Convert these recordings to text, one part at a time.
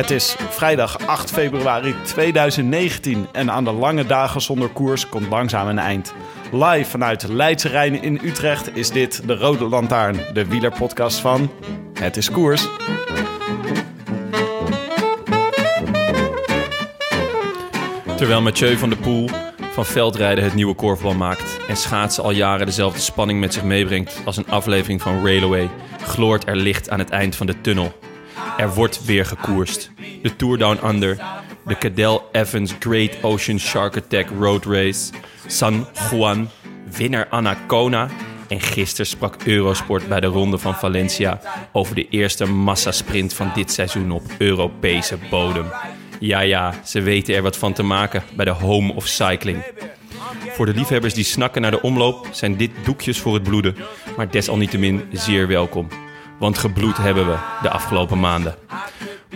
Het is vrijdag 8 februari 2019 en aan de lange dagen zonder koers komt langzaam een eind. Live vanuit Leidse Rijn in Utrecht is dit de Rode Lantaarn, de wielerpodcast van Het is Koers. Terwijl Mathieu van der Poel van veldrijden het nieuwe korfbal maakt en schaatsen al jaren dezelfde spanning met zich meebrengt als een aflevering van Railway, gloort er licht aan het eind van de tunnel. Er wordt weer gekoerst. De Tour Down Under, de Cadel Evans Great Ocean Shark Attack Road Race, San Juan, winnaar Anacona en gisteren sprak Eurosport bij de Ronde van Valencia over de eerste massasprint van dit seizoen op Europese bodem. Ja, ja, ze weten er wat van te maken bij de Home of Cycling. Voor de liefhebbers die snakken naar de omloop zijn dit doekjes voor het bloeden, maar desalniettemin zeer welkom. Want gebloed hebben we de afgelopen maanden.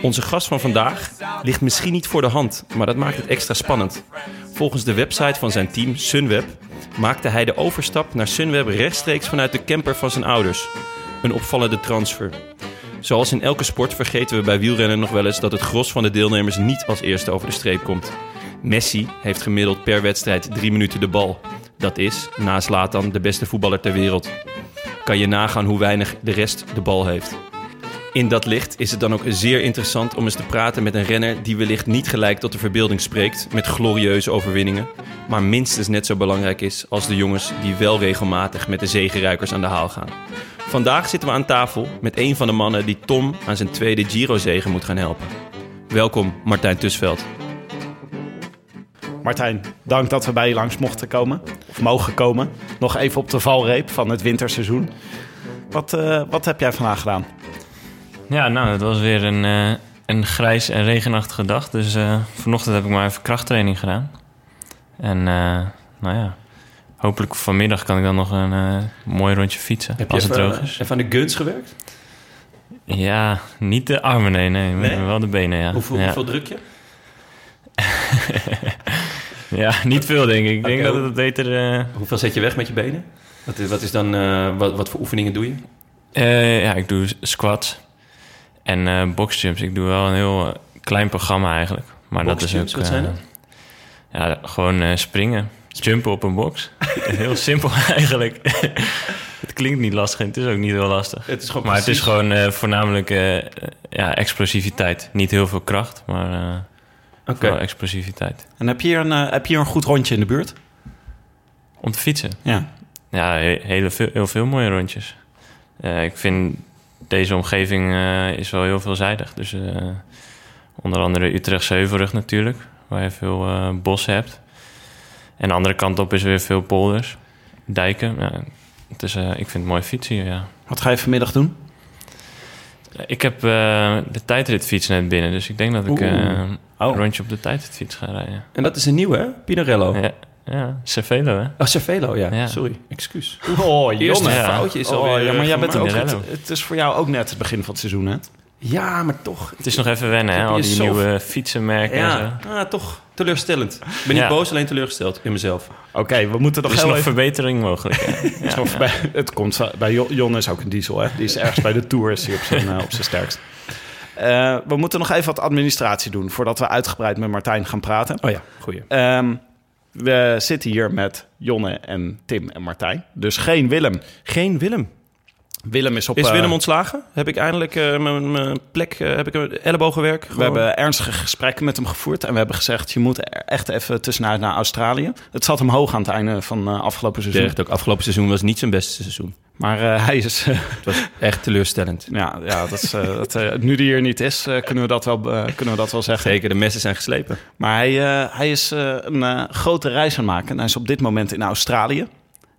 Onze gast van vandaag ligt misschien niet voor de hand, maar dat maakt het extra spannend. Volgens de website van zijn team Sunweb maakte hij de overstap naar Sunweb rechtstreeks vanuit de camper van zijn ouders. Een opvallende transfer. Zoals in elke sport vergeten we bij wielrennen nog wel eens dat het gros van de deelnemers niet als eerste over de streep komt. Messi heeft gemiddeld per wedstrijd drie minuten de bal. Dat is, naast Latan, de beste voetballer ter wereld. Kan je nagaan hoe weinig de rest de bal heeft. In dat licht is het dan ook zeer interessant om eens te praten met een renner die wellicht niet gelijk tot de verbeelding spreekt met glorieuze overwinningen, maar minstens net zo belangrijk is als de jongens die wel regelmatig met de zegenruikers aan de haal gaan. Vandaag zitten we aan tafel met een van de mannen die Tom aan zijn tweede Giro-zegen moet gaan helpen. Welkom, Martijn Tusveld. Martijn, dank dat we bij je langs mochten komen, of mogen komen. Nog even op de valreep van het winterseizoen. Wat, uh, wat heb jij vandaag gedaan? Ja, nou, het was weer een, uh, een grijs en regenachtige dag. Dus uh, vanochtend heb ik maar even krachttraining gedaan. En nou ja, hopelijk vanmiddag kan ik dan nog een mooi rondje fietsen. Heb als je het even, droog is. even aan de guns gewerkt? Ja, niet de armen, nee, nee. Nee? Wel de benen, ja. Hoeveel, ja. hoeveel druk je? ja, niet veel denk ik. Ik denk dat het beter... eh, Hoeveel zet je weg met je benen? Wat, is- wat, is dan, eh, wat, wat voor oefeningen doe je? Eh, ja, ik doe squats en boxjumps. Ik doe wel een heel klein programma eigenlijk. Maar dat is ook... Wat zijn dat? Ja, gewoon springen. Jumpen op een box. heel simpel eigenlijk. het klinkt niet lastig en het is ook niet heel lastig. Het is gewoon Maar het is gewoon voornamelijk ja, explosiviteit. Niet heel veel kracht, maar wel explosiviteit. En heb je, hier een, eh, heb je hier een goed rondje in de buurt? Om te fietsen. Ja. Ja, he- hele veel, heel veel mooie rondjes. Eh, ik vind deze omgeving eh, is wel heel veelzijdig. Dus onder andere Utrechtse Heuvelrug natuurlijk, waar je veel bos hebt. En de andere kant op is weer veel polders, dijken. Ja, het is, ik vind het mooi fietsen hier, ja. Wat ga je vanmiddag doen? Ik heb eh, de tijdritfiets net binnen, dus ik denk dat ik eh, Oh. een rondje op de tijdritfiets ga rijden. En dat is een nieuwe, hè? Pinarello. Ja, ja Cervelo, hè? Oh, Cervelo, ja. Ja. Sorry, excuus. Oh, Eerste Ja. foutje is Oh, alweer ja, maar jij bent ook, het, het is voor jou ook net het begin van het seizoen, hè? Ja, maar toch. Het is nog even wennen, hè? Al die nieuwe fietsenmerken en zo. Ja, ah, toch teleurstellend. Ik ben niet Ja. boos, alleen teleurgesteld in mezelf. Oké, we moeten nog Er is heel nog even... verbetering mogelijk. hè? Het is nog bij, het komt bij Jo- Jon is ook een diesel, hè? Die is ergens bij de Tour is hij op zijn, eh, op zijn sterkst. Eh, we moeten nog even wat administratie doen voordat we uitgebreid met Martijn gaan praten. Oh ja, goeie. Ehm, we zitten hier met Jonne en Tim en Martijn. Dus geen Willem. Geen Willem. Willem is op... Is eh, Willem ontslagen? Heb ik eindelijk eh, mijn, mijn plek, eh, heb ik een ellebogenwerk? We hebben ernstige gesprekken met hem gevoerd. En we hebben gezegd, je moet er echt even tussenuit naar Australië. Het zat hem hoog aan het einde van uh, afgelopen seizoen. Terecht ook. Afgelopen seizoen was niet zijn beste seizoen. Maar uh, hij is... Het was echt teleurstellend. Ja, ja dat is, dat, nu die hier niet is, kunnen, we dat wel, kunnen we dat wel zeggen. Zeker, de messen zijn geslepen. Maar hij, hij is een grote reis aan het maken. En hij is op dit moment in Australië.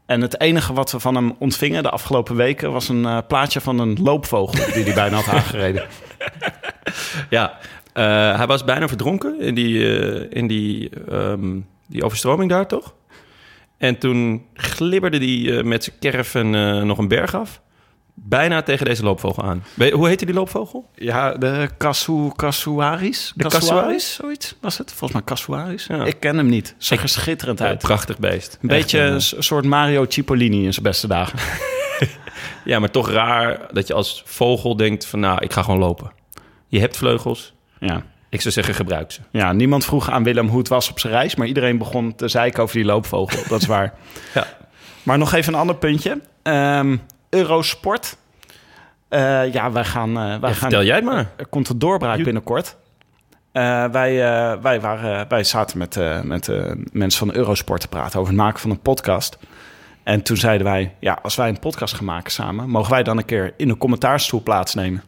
En het enige wat we van hem ontvingen de afgelopen weken was een uh, plaatje van een loopvogel die hij bijna had aangereden. Ja, uh, hij was bijna verdronken in die, uh, in die, um, die overstroming daar toch? En toen glibberde hij met zijn caravan nog een berg af. Bijna tegen deze loopvogel aan. Hoe heette die loopvogel? Ja, de Casu, Casuaris. De Casuaris, zoiets was het. Volgens mij Casuaris. Ja. Ik ken hem niet. Zag er schitterend uit. Ja, prachtig beest. Een beetje een soort Mario Cipollini in zijn beste dagen. ja, maar toch raar dat je als vogel denkt van... nou, ik ga gewoon lopen. Je hebt vleugels. Ja. Ik zou zeggen, gebruik ze. Ja, niemand vroeg aan Willem hoe het was op zijn reis... maar iedereen begon te zeiken over die loopvogel. Dat is waar. ja. Maar nog even een ander puntje. Um, Eurosport. Uh, ja, wij gaan... Uh, wij ja, gaan vertel jij het maar. Er komt een doorbraak binnenkort. Uh, wij, wij, waren, wij zaten met, met mensen van Eurosport te praten over het maken van een podcast. En toen zeiden wij, ja, als wij een podcast gaan maken samen... mogen wij dan een keer in een commentaarstoel plaatsnemen?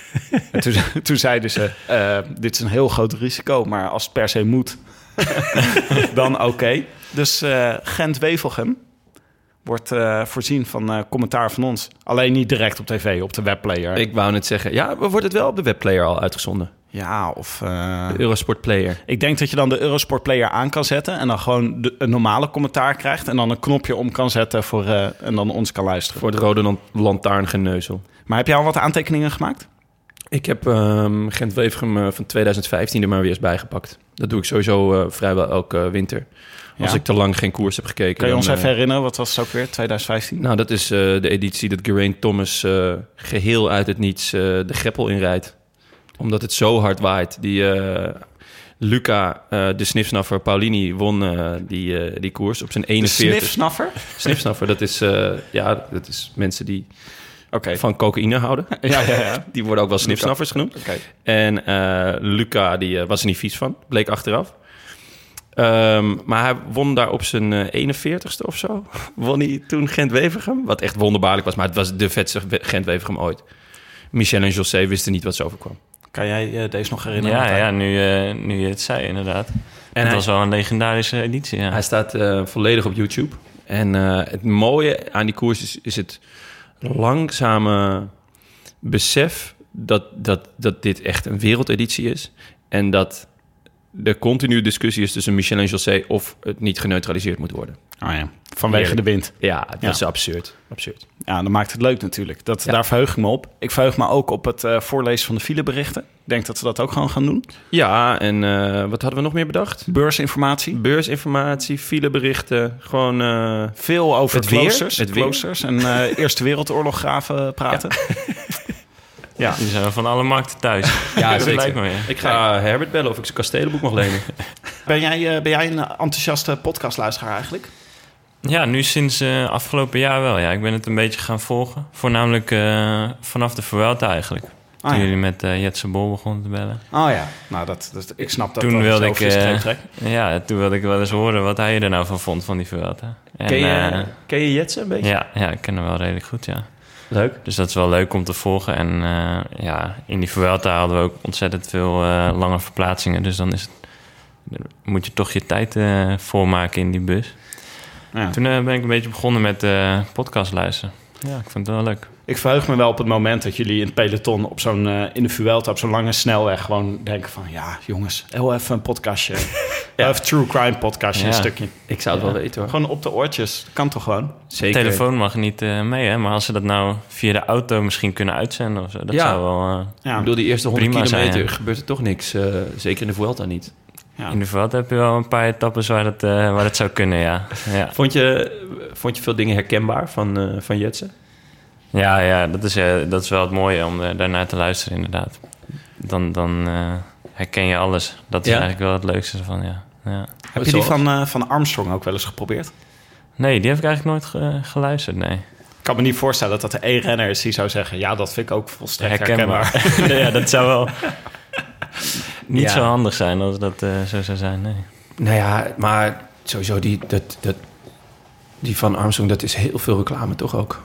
en toen, toen zeiden ze, dit is een heel groot risico... maar als het per se moet, dan oké. Okay. Dus Gent-Wevelgem wordt uh, voorzien van uh, commentaar van ons. Alleen niet direct op tv, op de webplayer. Ik wou net zeggen, ja, wordt het wel op de webplayer al uitgezonden? Ja, of... Uh, de Eurosport Player. Ik denk dat je dan de Eurosport Player aan kan zetten... en dan gewoon de, een normale commentaar krijgt... en dan een knopje om kan zetten voor, en dan ons kan luisteren. Voor de rode lantaarngeneuzel. Maar heb jij al wat aantekeningen gemaakt? Ik heb um, Gent-Wevergem van 2015 er maar weer eens bijgepakt. Dat doe ik sowieso vrijwel elke winter. Als Ja. ik te lang geen koers heb gekeken. Kan je ons dan, even eh, herinneren, wat was het ook weer, 2015? Nou, dat is eh, de editie dat Geraint Thomas eh, geheel uit het niets de greppel inrijdt. Omdat het zo hard waait. Die Luca, de snifsnaffer Paulini, won die, die koers op zijn de 41 snifsnaffer? Snifsnaffer, dat is, ja, dat is mensen die van cocaïne houden. Ja, ja, ja. Die worden ook wel snifsnaffers genoemd. Oké. En Luca, die was er niet vies van, bleek achteraf. Ehm, maar hij won daar op zijn eh, 41ste of zo. Won hij toen Gent-Wevergem. Wat echt wonderbaarlijk was, maar het was de vetste We- Gent-Wevergem ooit. Michel en José wisten niet wat ze overkwam. Kan jij eh, deze nog herinneren? Ja, ja nu, eh, nu je het zei, inderdaad. En hij- dat was wel een legendarische editie, ja. Hij staat eh, volledig op YouTube. En eh, het mooie aan die koers is, is het langzame besef dat, dat, dat dit echt een wereldeditie is. En dat er continu discussie is tussen Michel en José of het niet geneutraliseerd moet worden. Oh ja, vanwege Heerlijk. de wind. Ja, dat Ja. is absurd. absurd. Ja, dan maakt het leuk natuurlijk. Dat, Ja. Daar verheug ik me op. Ik verheug me ook op het eh, voorlezen van de fileberichten. Ik denk dat we dat ook gewoon gaan doen. Ja, en eh, wat hadden we nog meer bedacht? Beursinformatie. Beursinformatie, fileberichten, gewoon... eh, Veel over Het weer, kloosters, het weer. kloosters en Eerste Wereldoorlog graven praten. Ja. Die zijn van alle markten thuis. Ja, dat zeker. lijkt me, ja. Ik ga Herbert bellen of ik zijn kastelenboek mag lenen. Ben, jij, eh, ben jij een enthousiaste podcastluisteraar eigenlijk? Ja, nu sinds eh, afgelopen jaar wel. Ja, ik ben het een beetje gaan volgen. Voornamelijk eh, vanaf de Vuelta eigenlijk. Toen Ah, ja. jullie met eh Jetse Bol begonnen te bellen. Oh ja, nou dat, dat ik snap dat Toen dat wilde ik, trek. Ja, toen wilde ik wel eens horen wat hij er nou van vond van die Vuelta. En, Ken je, eh, ken je Jetse een beetje? ja, ja, ik ken hem wel redelijk goed, ja. Leuk. Dus dat is wel leuk om te volgen. En eh, ja, in die Vuelta hadden we ook ontzettend veel eh, lange verplaatsingen. Dus dan is het, moet je toch je tijd eh voormaken in die bus. Ja. Toen ben ik een beetje begonnen met eh podcast luisteren. Ja, ik vond het wel leuk. Ik verheug me wel op het moment dat jullie in het peloton op zo'n, eh, in de Vuelta op zo'n lange snelweg gewoon denken van... Ja, jongens, heel even een podcastje. Ja. Even true crime podcastje, Ja. een stukje. Ik zou het wel weten hoor. Gewoon op de oortjes. Kan toch gewoon? Zeker. Telefoon mag niet eh, mee, hè? Maar als ze dat nou via de auto misschien kunnen uitzenden of zo, dat Ja. zou wel... eh, Ja, Ik bedoel, die eerste 100 Prima zijn, kilometer ja. gebeurt er toch niks. eh, zeker in de Vuelta niet. ja. In de Vuelta heb je wel een paar etappes waar dat, eh, waar dat zou kunnen, ja. Ja, Vond je, vond je veel dingen herkenbaar van, eh van Jetse? Ja, ja dat, is, eh, dat is wel het mooie om eh, daarnaar te luisteren, inderdaad. Dan, dan eh, herken je alles. Dat is Ja? eigenlijk wel het leukste ervan, ja. ja. Heb je die van, eh, van Armstrong ook wel eens geprobeerd? Nee, die heb ik eigenlijk nooit ge- geluisterd, nee. Ik kan me niet voorstellen dat er één renner is die zou zeggen... ja, dat vind ik ook volstrekt Herkenbaar. herkenbaar. nee, ja, dat zou wel niet Ja. zo handig zijn als dat eh, zo zou zijn. Nee. Nou ja, maar sowieso die, dat, dat, die van Armstrong, dat is heel veel reclame toch ook?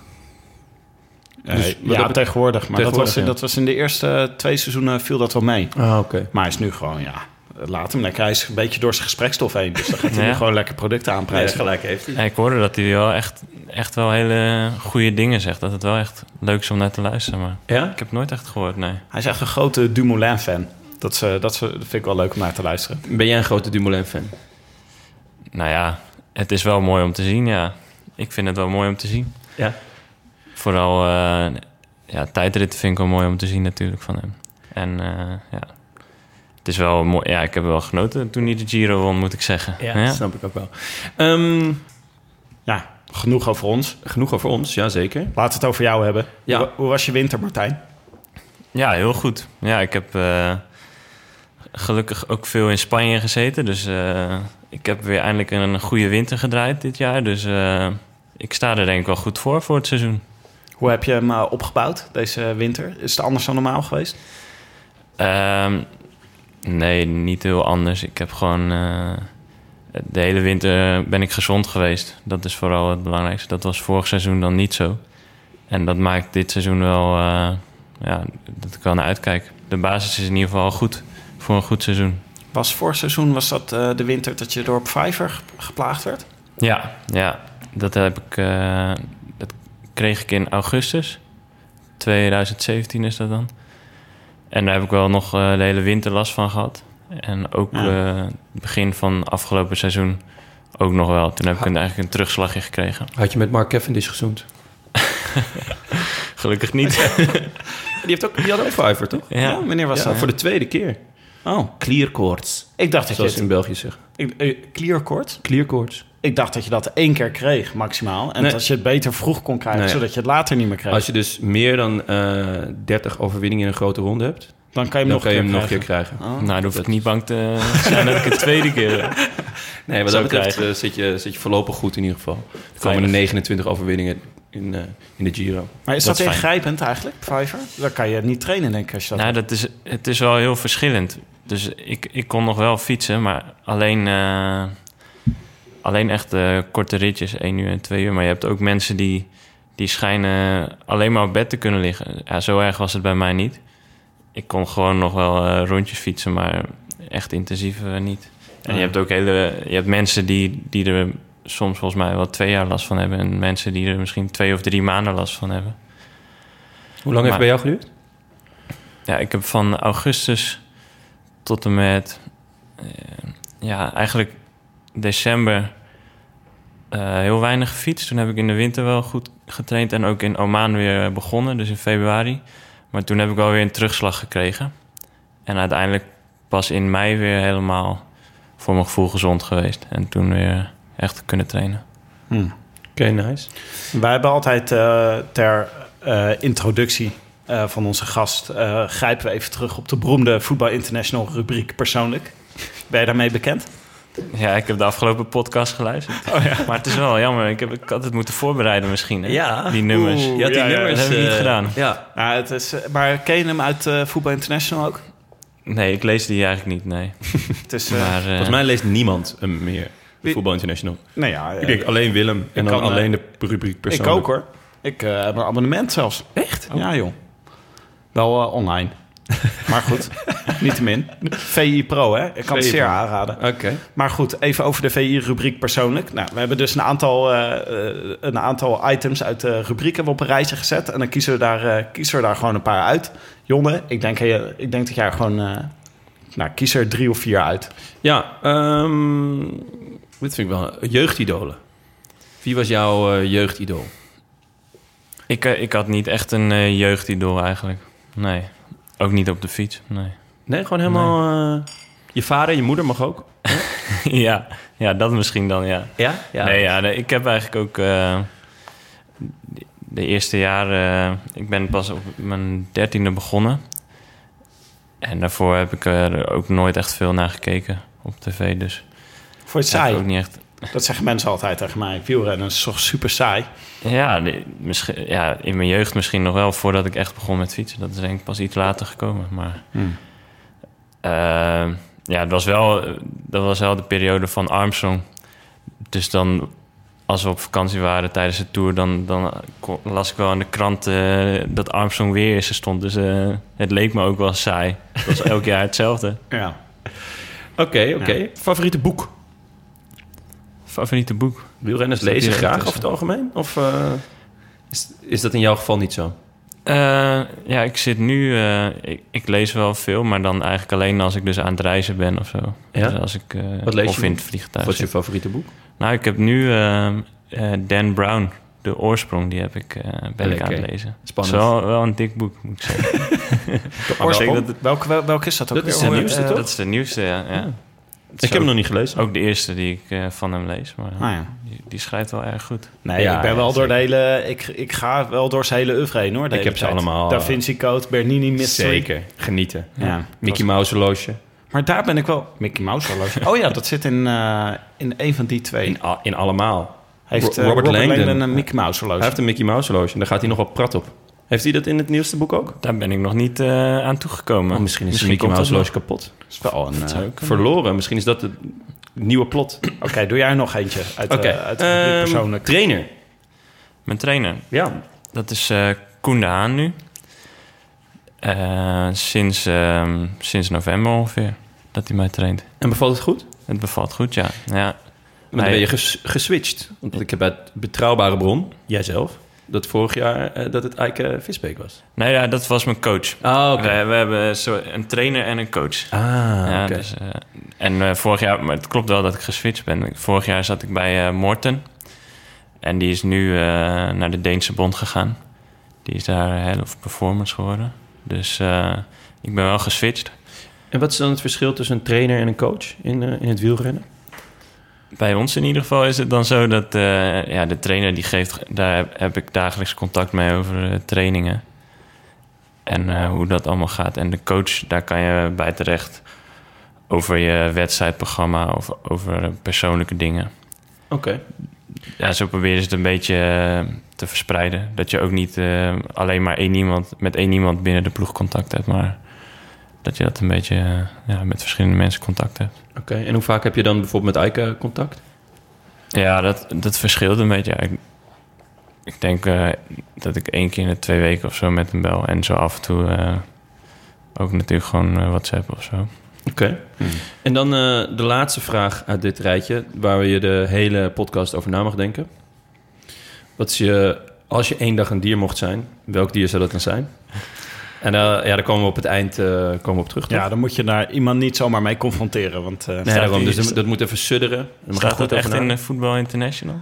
Eh, Dus ja, dat- tegenwoordig. Maar dat was, ja. dat was in de eerste twee seizoenen viel dat wel mee. Ah, oké. Maar hij is nu gewoon, ja... Laat hem lekker. Hij is een beetje door zijn gesprekstof heen. Dus dan gaat hij Ja. nu gewoon lekker producten aanprijzen. gelijk heeft hij. Ja, ik hoorde dat hij wel echt, echt wel hele goede dingen zegt. Dat het wel echt leuk is om naar te luisteren. Maar Ja? ik heb het nooit echt gehoord, nee. Hij is echt een grote Dumoulin-fan. Dat, is, eh, dat, is, dat vind ik wel leuk om naar te luisteren. Ben jij een grote Dumoulin-fan? Nou ja, het is wel mooi om te zien, ja. Ik vind het wel mooi om te zien. Ja. Vooral eh ja, tijdritten vind ik wel mooi om te zien natuurlijk van hem. En eh, ja, het is wel mooi. Ja, ik heb wel genoten toen hij de Giro won, moet ik zeggen. Ja, dat snap ik ook wel. Ehm, Ja, genoeg over ons. genoeg over ons, ja zeker. Laten we het over jou hebben. Ja. Hoe, hoe was je winter, Martijn? Ja, heel goed. Ja, ik heb eh, gelukkig ook veel in Spanje gezeten. Dus ik heb weer eindelijk een goede winter gedraaid dit jaar. Dus ik sta er denk ik wel goed voor voor het seizoen. Hoe heb je hem eh, opgebouwd deze winter? Is het anders dan normaal geweest? Ehm, nee, niet heel anders. Ik heb gewoon... eh, de hele winter ben ik gezond geweest. Dat is vooral het belangrijkste. Dat was vorig seizoen dan niet zo. En dat maakt dit seizoen wel... eh, ja, dat ik wel naar uitkijk. De basis is in ieder geval goed voor een goed seizoen. Was vorig seizoen was dat eh, de winter dat je door ge- geplaagd werd? Ja, ja. Dat heb ik... kreeg ik in augustus. 2017 is dat dan. En daar heb ik wel nog eh, de hele winter last van gehad. En ook Ja. eh, het begin van afgelopen seizoen ook nog wel. Toen heb ik een, eigenlijk een terugslagje gekregen. Had je met Mark Cavendish gezoend? Gelukkig niet. Die, heeft ook, die had ook Fiverr, toch? ja. wanneer was Ja, dat? voor de tweede keer. Oh, Clear ik dacht dat je het... in België zeggen. ik- eh, Clear? Clear. Ik dacht dat je dat één keer kreeg, maximaal. En Nee. dat je het beter vroeg kon krijgen, Nee. zodat je het later niet meer kreeg. Als je dus meer dan eh 30 overwinningen in een grote ronde hebt, dan kan je hem nog kan je een hem keer nog een keer krijgen. Oh. Nou, dan hoef ik niet bang te zijn dat ik het tweede keer... eh, Nee, wat dat betreft eh, zit, je, zit je voorlopig goed in ieder geval. Er komen er 29 overwinningen in, eh, in de Giro. Maar is Dat dat, is fijn. ingrijpend eigenlijk, Fiverr? Dan kan je niet trainen, denk ik, als je dat... Nou, dat is, het is wel heel verschillend. Dus ik, ik kon nog wel fietsen, maar alleen, eh, alleen echt eh, korte ritjes, één uur en twee uur. Maar je hebt ook mensen die, die schijnen alleen maar op bed te kunnen liggen. Ja, zo erg was het bij mij niet. Ik kon gewoon nog wel eh, rondjes fietsen, maar echt intensief eh, niet. En je hebt ook hele, je hebt mensen die, die er soms volgens mij wel twee jaar last van hebben. En mensen die er misschien twee of drie maanden last van hebben. Hoe lang heeft het bij jou geduurd? Ja, ik heb van augustus tot en met... ja, eigenlijk december eh, heel weinig gefietst. Toen heb ik in de winter wel goed getraind en ook in Oman weer begonnen, dus in februari. Maar toen heb ik wel weer een terugslag gekregen. En uiteindelijk pas in mei weer helemaal voor mijn gevoel gezond geweest. En toen weer echt kunnen trainen. Hm. Oké, nice. Wij hebben altijd eh, ter eh, introductie eh, van onze gast... eh, grijpen we even terug op de beroemde Voetbal International rubriek persoonlijk. Ben je daarmee bekend? Ja, ik heb de afgelopen podcast geluisterd. Maar het is wel jammer. Ik, heb, ik had het moeten voorbereiden misschien. Hè? Ja. Die nummers. Oeh, Je had die Ja, ja, nummers... dat heb ik niet eh, gedaan. Ja, Ja, het is, eh, maar ken je hem uit eh Voetbal International ook? Nee, ik lees die eigenlijk niet, nee. Het is, eh, Maar, volgens mij leest niemand hem meer. Voetbal International. nou ja, Ik denk alleen Willem en dan kan, alleen de rubriek ik persoonlijk. ook hoor. Ik eh, heb een abonnement zelfs. Echt? Ja joh. Wel eh, online. maar goed, niettemin. VI Pro hè, ik kan het zeer Pro. aanraden. Oké. Maar goed, even over de VI-rubriek persoonlijk. Nou, we hebben dus een aantal, eh, eh, een aantal items uit de rubriek hebben we op een rijtje gezet. En dan kiezen we daar, eh, kiezen we daar gewoon een paar uit. Jonne, ik denk, ik denk dat jij gewoon... eh, nou, kies er drie of vier uit. Ja, ehm, dit vind ik wel jeugdidolen. Wie was jouw jeugdidool? ik, ik had niet echt een jeugdidool eigenlijk. Nee. Ook niet op de fiets, nee. Nee, gewoon helemaal... eh, je vader, je moeder mag ook. ja, ja, dat misschien dan, ja. Ja? ja. Nee, ja, nee, ik heb eigenlijk ook... eh, de, eerste jaren... ik ben pas op mijn dertiende begonnen. En daarvoor heb ik er ook nooit echt veel naar gekeken op tv, dus... Voor het saai. ook niet echt... Dat zeggen mensen altijd tegen mij. Wielrennen is toch super saai? Ja, misschien, ja, in mijn jeugd misschien nog wel, voordat ik echt begon met fietsen. Dat is denk ik pas iets later gekomen. Maar eh, ja, het was wel, dat was wel de periode van Armstrong. Dus dan, als we op vakantie waren tijdens de tour, dan, dan las ik wel aan de krant eh, dat Armstrong weer eerste stond. Dus eh, het leek me ook wel saai. Het was elk jaar hetzelfde. Ja. Oké, oké. Favoriete boek? Favoriete boek? Wielrenners lezen graag tussen. over het algemeen? Of eh, is, is dat in jouw geval niet zo? Eh, ja, ik zit nu... eh, ik, ik lees wel veel, maar dan eigenlijk alleen als ik dus aan het reizen ben of zo. Ja? Dus als ik, eh, Wat lees of je? in het vliegtuig Wat is je favoriete boek? Nou, ik heb nu Dan Brown, De Oorsprong, die heb ik, eh, ben ik aan het lezen. Spannend. Het is wel, wel een dik boek, moet ik zeggen. Welke, welke, wel- welke is dat ook Dat is de nieuwste, toch? Dat is de nieuwste, ja. ja. Het Ik heb hem nog niet gelezen. Ook de eerste die ik eh, van hem lees, maar Ah, ja. die, die schrijft wel erg goed. Nee, Ja, ik ben ja, wel door de hele... Ik, ik ga wel door zijn hele oeuvre heen, hoor. Ik heb ze tijd. allemaal, Da eh, Vinci Code, Bernini Mystery. Zeker, genieten. Ja. Mickey Mouse horloge. Maar daar ben ik wel... Mickey Mouse horloge. Oh ja, dat zit in, eh, in een van die twee. In, in allemaal. heeft Ro- eh, Robert Langdon. een Mickey Mouse horloge. Hij heeft een Mickey Mouse horloge en daar gaat hij nog wel prat op. Heeft hij dat in het nieuwste boek ook? Daar ben ik nog niet eh, aan toegekomen. Oh, misschien is de Mickey Mouse horloge kapot. Dat is wel een... eh. Verloren. Misschien is dat het nieuwe plot. Oké, doe jij nog eentje uit, Oké. eh, uit rubriek Ehm, persoonlijk. Trainer. Mijn trainer, Ja. Dat is eh Koen de Haan nu. Eh, sinds, ehm, sinds november ongeveer dat hij mij traint. En bevalt het goed? Het bevalt goed, ja. ja. Maar dan Hij- ben je ges- geswitcht. Want ik heb uit betrouwbare bron, jijzelf, dat vorig jaar eh, dat het Eike Visbeek was. Nee, ja, dat was mijn coach. Ah, We, we hebben zo een trainer en een coach. Ah, ja, oké. dus, eh, en eh, vorig jaar, maar het klopt wel dat ik geswitcht ben. Vorig jaar zat ik bij Morten. En die is nu naar de Deense Bond gegaan. Die is daar head of performance geworden. Dus ik ben wel geswitcht. En wat is dan het verschil tussen een trainer en een coach in, in het wielrennen? Bij ons in ieder geval is het dan zo dat eh, ja, de trainer die geeft, daar heb, ik dagelijks contact mee over eh, trainingen. En eh, hoe dat allemaal gaat. En de coach, daar kan je bij terecht over je wedstrijdprogramma of over persoonlijke dingen. Oké. Ja, zo proberen ze het een beetje te verspreiden. Dat je ook niet alleen maar één iemand, met één iemand binnen de ploeg contact hebt, maar dat je dat een beetje eh, ja, met verschillende mensen contact hebt. Oké. En hoe vaak heb je dan bijvoorbeeld met Eike contact? Ja, dat, dat verschilt een beetje. Ik, ik denk eh, dat ik één keer in de twee weken of zo met hem bel. En zo af en toe eh, ook natuurlijk gewoon WhatsApp of zo. Oké. En dan eh, de laatste vraag uit dit rijtje, waar je de hele podcast over na mag denken. Wat is je, als je één dag een dier mocht zijn, welk dier zou dat dan zijn? En eh, ja, daar komen we op het eind eh, komen we op terug. toch? Ja, dan moet je daar iemand niet zomaar mee confronteren. Want, eh, nee, daarom. Dus dat, dat moet even sudderen. Goed dat echt over in Voetbal International?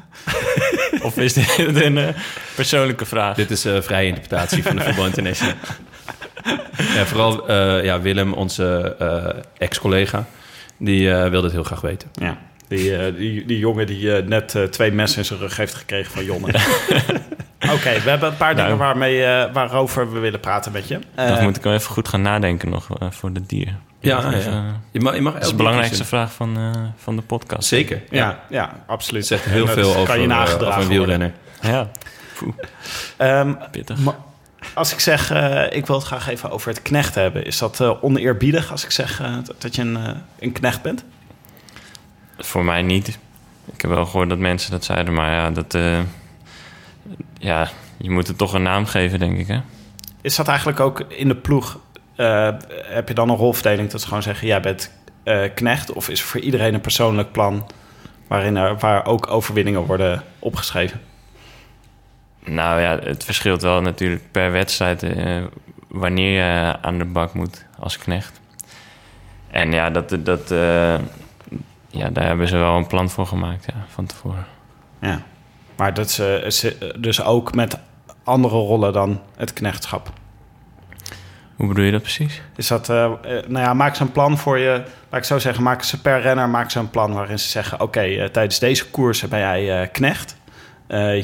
of is dit een persoonlijke vraag? Dit is eh vrije interpretatie van de Voetbal International. ja, vooral eh, ja, Willem, onze eh, ex-collega, die eh, wilde het heel graag weten. Ja, die, eh, die, die jongen die net eh, twee messen in zijn rug heeft gekregen van Jonne. Oké, we hebben een paar Nou. dingen waarmee, eh, waarover we willen praten met je. Dan Eh, moet ik wel even goed gaan nadenken nog eh, voor het dier. Ja, Dus, ja. Je mag, je mag dat is de belangrijkste vraag van, eh, van de podcast. Zeker. Ja. ja, ja, absoluut. Het zegt heel veel over, kan je nagedragen over een worden. wielrenner. Ja, Ehm, pittig. als ik zeg, eh, ik wil het graag even over het knecht hebben. Is dat eh, oneerbiedig als ik zeg dat- dat je een, een knecht bent? Voor mij niet. Ik heb wel gehoord dat mensen dat zeiden, maar ja, dat, eh, ja, je moet het toch een naam geven, denk ik. Hè? Is dat eigenlijk ook in de ploeg? eh, heb je dan een rolverdeling dat ze gewoon zeggen: jij bent eh, knecht? Of is er voor iedereen een persoonlijk plan waarin er, waar ook overwinningen worden opgeschreven? Nou ja, het verschilt wel natuurlijk per wedstrijd eh, wanneer je aan de bak moet als knecht. En ja, dat, dat, ja, daar hebben ze wel een plan voor gemaakt ja, van tevoren. Ja. Maar dat ze, dus ook met andere rollen dan het knechtschap. Hoe bedoel je dat precies? Is dat, eh, eh, nou ja, maak ze een plan voor je. Laat ik zo zeggen, maak ze per renner maak ze een plan waarin ze zeggen: Oké, eh, tijdens deze koersen ben jij knecht.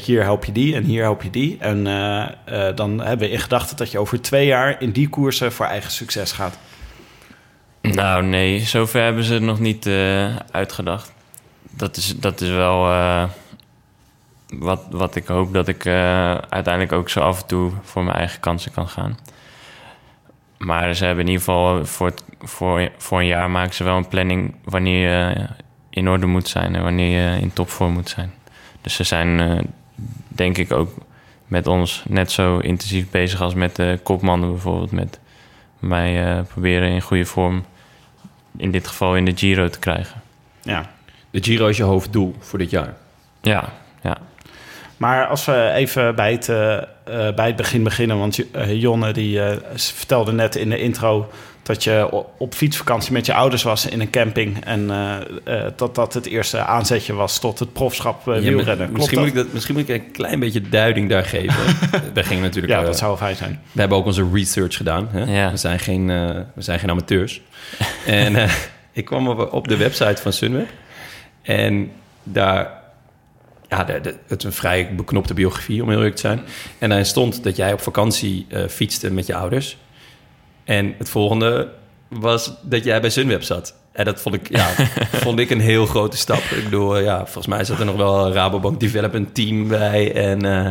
Hier help je die en hier help je die. En dan hebben we in gedachten dat je over twee jaar in die koersen voor eigen succes gaat. Nou nee, zover hebben ze het nog niet uitgedacht. dat, is, dat is wel wat, wat ik hoop dat ik uh, uiteindelijk ook zo af en toe voor mijn eigen kansen kan gaan. Maar ze hebben in ieder geval voor, het, voor, voor een jaar maken ze wel een planning wanneer je in orde moet zijn en wanneer je in topvorm moet zijn. Dus ze zijn uh, denk ik ook met ons net zo intensief bezig als met de kopmannen bijvoorbeeld. Met mij uh, proberen in goede vorm, in dit geval in de Giro te krijgen. Ja, de Giro is je hoofddoel voor dit jaar. Ja, ja. Maar als we even bij het, uh, bij het begin beginnen, want Jonne die vertelde net in de intro dat je op fietsvakantie met je ouders was in een camping. En uh, uh, dat dat het eerste aanzetje was tot het profschap uh, wielrennen. Ja, misschien, moet ik dat, misschien moet ik een klein beetje duiding daar geven. we gingen natuurlijk... Ja, dat zou fijn zijn. We hebben ook onze research gedaan. Hè? Ja. We, zijn geen, we zijn geen amateurs. en ik kwam op, op de website van Sunweb. En daar... Ja, de, de, het is een vrij beknopte biografie, om heel eerlijk te zijn. En daarin stond dat jij op vakantie fietste met je ouders... En het volgende was dat jij bij Sunweb zat. En dat vond ik, ja, vond ik een heel grote stap. Ik bedoel, ja, volgens mij zat er nog wel een Rabobank Development Team bij en uh,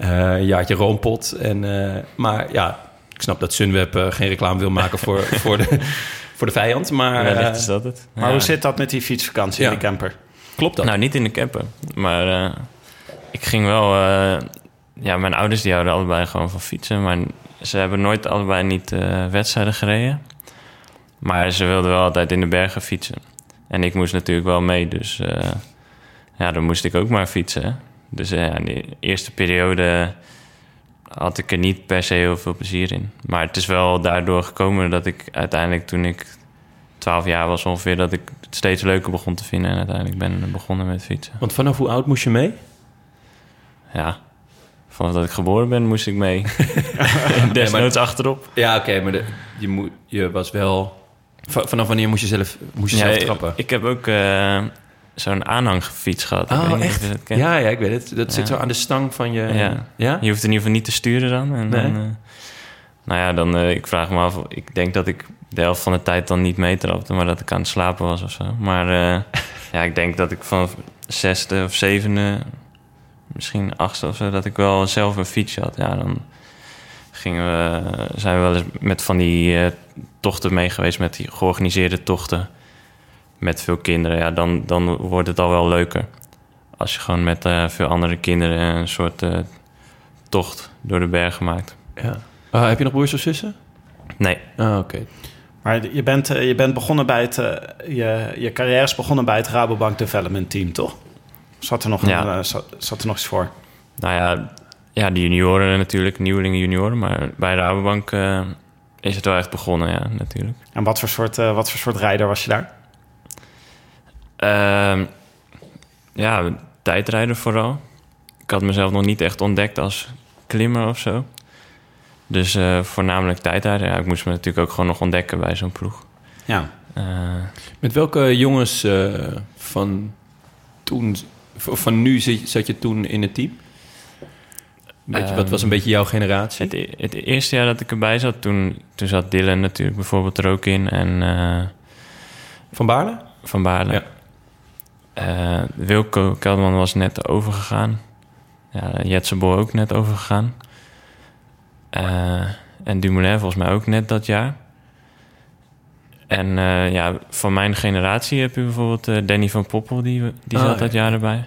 uh, Jaartje Roompot. En, uh, maar ja, ik snap dat Sunweb geen reclame wil maken voor, voor, de, voor de vijand. Maar, ja, is dat het. Maar hoe zit dat met die fietsvakantie ja. in de camper? Klopt dat? Nou, niet in de camper. Maar ik ging wel... ja, mijn ouders die houden allebei gewoon van fietsen. Maar ze hebben nooit allebei niet uh, wedstrijden gereden. Maar ze wilden wel altijd in de bergen fietsen. En ik moest natuurlijk wel mee, dus ja, dan moest ik ook maar fietsen. Dus uh, in de eerste periode had ik er niet per se heel veel plezier in. Maar het is wel daardoor gekomen dat ik uiteindelijk toen ik 12 jaar was ongeveer... dat ik het steeds leuker begon te vinden en uiteindelijk ben begonnen met fietsen. Want vanaf hoe oud moest je mee? Ja, Vanaf dat ik geboren ben, moest ik mee. Desnoods achterop. Ja, oké, okay, maar de, je, moet, je was wel... Vanaf wanneer moest je zelf, moest je ja, zelf trappen? Ik, ik heb ook uh, zo'n aanhangfiets gehad. Oh, ik echt? ja, ja, ik weet het. Dat ja. zit zo aan de stang van je... Ja. ja. Je hoeft in ieder geval niet te sturen dan. En nee. dan uh, nou ja, dan... Uh, ik vraag me af... Ik denk dat ik de helft van de tijd dan niet meetrapte... maar dat ik aan het slapen was of zo. Maar ja, ik denk dat ik van zesde of zevende misschien achtste of zo, dat ik wel zelf een fiets had. Ja, dan gingen we, zijn we wel eens met van die uh, tochten mee geweest, met die georganiseerde tochten met veel kinderen. Ja, dan, dan wordt het al wel leuker. Als je gewoon met uh, veel andere kinderen een soort tocht door de bergen maakt. Ja. Uh, heb je nog broers of zussen? Nee. Ah, oké. Okay. Maar je bent, je bent begonnen bij het, je, je carrière is begonnen bij het Rabobank Development Team, toch? Zat er nog, een, ja. zat, zat, er nog iets voor? Nou ja, ja, de junioren natuurlijk, nieuwelingen junioren. Maar bij de Rabobank uh, is het wel echt begonnen, ja, natuurlijk. En wat voor soort, uh, wat voor soort rijder was je daar? Uh, ja, tijdrijder vooral. Ik had mezelf nog niet echt ontdekt als klimmer of zo. Dus voornamelijk tijdrijder. Ja, ik moest me natuurlijk ook gewoon nog ontdekken bij zo'n ploeg. Ja. Met welke jongens van toen van nu zat je toen in het team? Beetje, wat was een beetje jouw generatie? Het, e-, het, eerste jaar dat ik erbij zat, toen, toen zat Dylan natuurlijk bijvoorbeeld er ook in. En, van Baarle? Van Baarle. Ja. Wilco Kelderman was net overgegaan. Ja, Jetseboy ook net overgegaan. Uh, en Dumoulin volgens mij ook net dat jaar. En uh, ja, van mijn generatie heb je bijvoorbeeld uh, Danny van Poppel, die, die oh, zat dat ja. jaar erbij.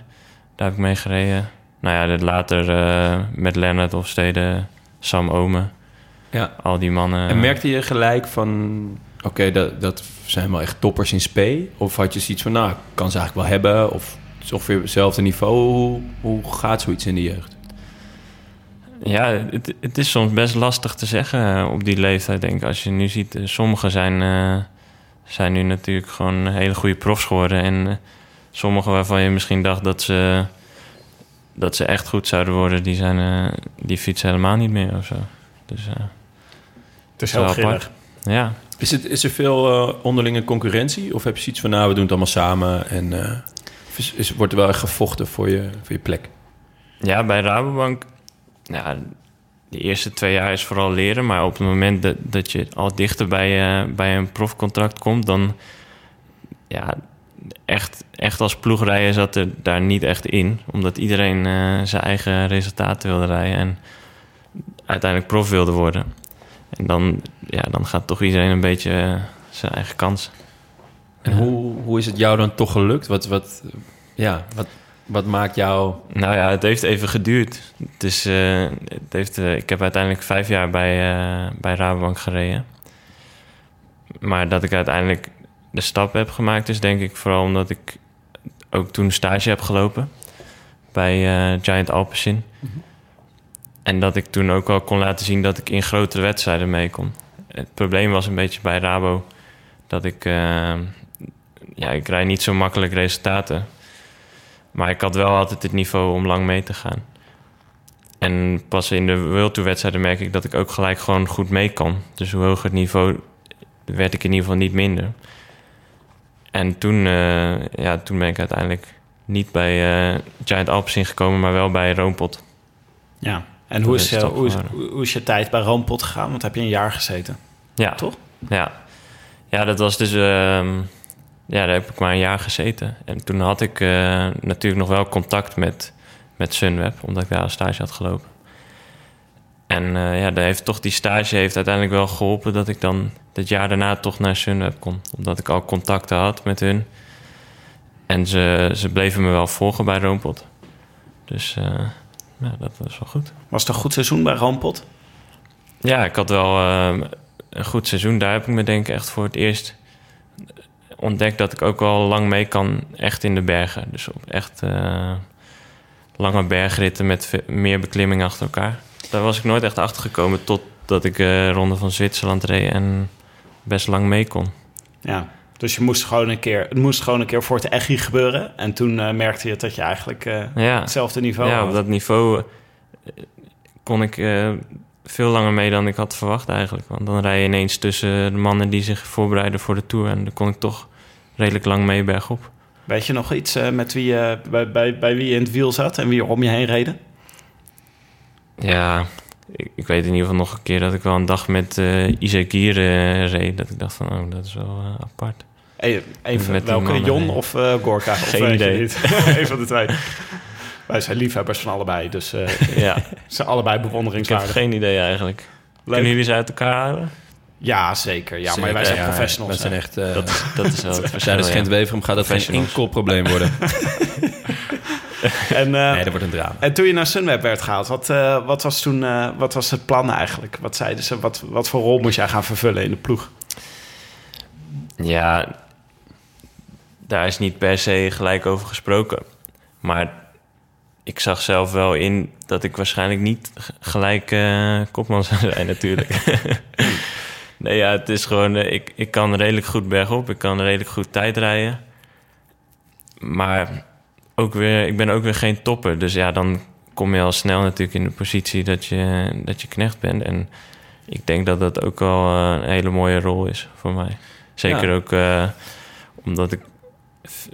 Daar heb ik mee gereden. Nou ja, later uh, met Lennart of Steden, Sam Omen. Ja. Al die mannen. En merkte je gelijk van, oké, okay, dat, dat zijn wel echt toppers in spe? Of had je zoiets van, nou, ik kan ze eigenlijk wel hebben? Of het is ongeveer hetzelfde niveau? Hoe, hoe gaat zoiets in de jeugd? Ja, het, het, is soms best lastig te zeggen op die leeftijd, denk ik. Als je nu ziet, sommigen zijn, uh, zijn nu natuurlijk gewoon hele goede profs geworden. En uh, sommigen waarvan je misschien dacht dat ze, dat ze echt goed zouden worden, die, zijn, uh, die fietsen helemaal niet meer of zo. Dus, het is heel apart. Ja. Is, het, is er veel onderlinge concurrentie? Of heb je zoiets van, nou, we doen het allemaal samen en is, is, wordt er wel echt gevochten voor je, voor je plek? Ja, bij Rabobank ja, de eerste twee jaar is vooral leren. Maar op het moment dat, dat je al dichter bij, uh, bij een profcontract komt, dan, ja, echt, echt als ploegrijden zat er daar niet echt in. Omdat iedereen eh, zijn eigen resultaten wilde rijden en uiteindelijk prof wilde worden. En dan, ja, dan gaat toch iedereen een beetje eh, zijn eigen kans. En hoe, hoe is het jou dan toch gelukt? Wat, wat, ja, wat, wat maakt jou... Nou ja, het heeft even geduurd. Eh, het heeft, eh, ik heb uiteindelijk vijf jaar bij, eh, bij Rabobank gereden. Maar dat ik uiteindelijk de stap heb gemaakt... is denk ik vooral omdat ik ook toen stage heb gelopen... bij Giant Alpecin. En dat ik toen ook al kon laten zien dat ik in grotere wedstrijden mee kon. Het probleem was een beetje bij Rabo... dat ik... ja, ik rijd niet zo makkelijk resultaten... Maar ik had wel altijd het niveau om lang mee te gaan. En pas in de World Tour wedstrijden merk ik dat ik ook gelijk gewoon goed mee kan. Dus hoe hoger het niveau, werd ik in ieder geval niet minder. En toen, eh, ja, toen ben ik uiteindelijk niet bij eh, Giant Alpes ingekomen, maar wel bij Roompot. Ja. En hoe is, is eh, hoe, is, hoe is je tijd bij Roompot gegaan? Want heb je een jaar gezeten, Ja, toch? Ja, ja dat was dus. ehm, ja, daar heb ik maar een jaar gezeten. En toen had ik eh, natuurlijk nog wel contact met, met Sunweb, omdat ik daar een stage had gelopen. En eh, ja, daar heeft toch die stage heeft uiteindelijk wel geholpen dat ik dan het jaar daarna toch naar Sunweb kon. Omdat ik al contacten had met hun. En ze, ze bleven me wel volgen bij Roompot. Dus eh, ja, dat was wel goed. Was het een goed seizoen bij Roompot? Ja, ik had wel een goed seizoen. Daar heb ik me denk ik echt voor het eerst ontdekt dat ik ook wel lang mee kan echt in de bergen. Dus op echt eh, lange bergritten met meer beklimming achter elkaar. Daar was ik nooit echt achter gekomen totdat ik eh Ronde van Zwitserland reed en best lang mee kon. Ja. Dus je moest gewoon een keer, het moest gewoon een keer voor het echi gebeuren. En toen eh, merkte je dat je eigenlijk Ja, hetzelfde niveau ja had. op dat niveau kon ik veel langer mee dan ik had verwacht eigenlijk. Want dan rij je ineens tussen de mannen die zich voorbereiden voor de Tour. En dan kon ik toch redelijk lang mee bergop. Weet je nog iets eh, met wie je, bij, bij, bij wie je in het wiel zat en wie er om je heen reden? Ja, ik, ik weet in ieder geval nog een keer dat ik wel een dag met Isaac Gier eh, reed. Dat ik dacht van, oh, dat is wel apart. Hey, even, Met welke, Jon of Gorka? Of Geen idee. Een van de twee. Wij zijn liefhebbers van allebei, dus Ja, ze zijn allebei ik heb bewonderingswaardig. geen idee eigenlijk. Leuk. Kunnen jullie ze uit elkaar halen? Ja, zeker. Ja, maar wij zijn ja, professionals. Wij zijn echt... eh, Dat is, dat is wel het verschil, Tijdens. Gent-Weverum gaat dat geen Professionals. enkel probleem worden. En, eh, Nee, dat wordt een drama. en toen je naar Sunweb werd gehaald, wat, eh, wat was toen eh, wat was het plan eigenlijk? Wat zeiden ze? Wat, wat voor rol moest jij gaan vervullen in de ploeg? Ja, daar is niet per se gelijk over gesproken. Maar ik zag zelf wel in dat ik waarschijnlijk niet gelijk eh, kopman zou zijn natuurlijk. nee, ja, het is gewoon... eh, ik, ik kan redelijk goed bergop. Ik kan redelijk goed tijd rijden. Maar ook weer, ik ben ook weer geen topper. Dus ja, dan kom je al snel natuurlijk in de positie dat je, dat je knecht bent. En ik denk dat dat ook wel eh, een hele mooie rol is voor mij. Zeker Ja. ook eh, omdat ik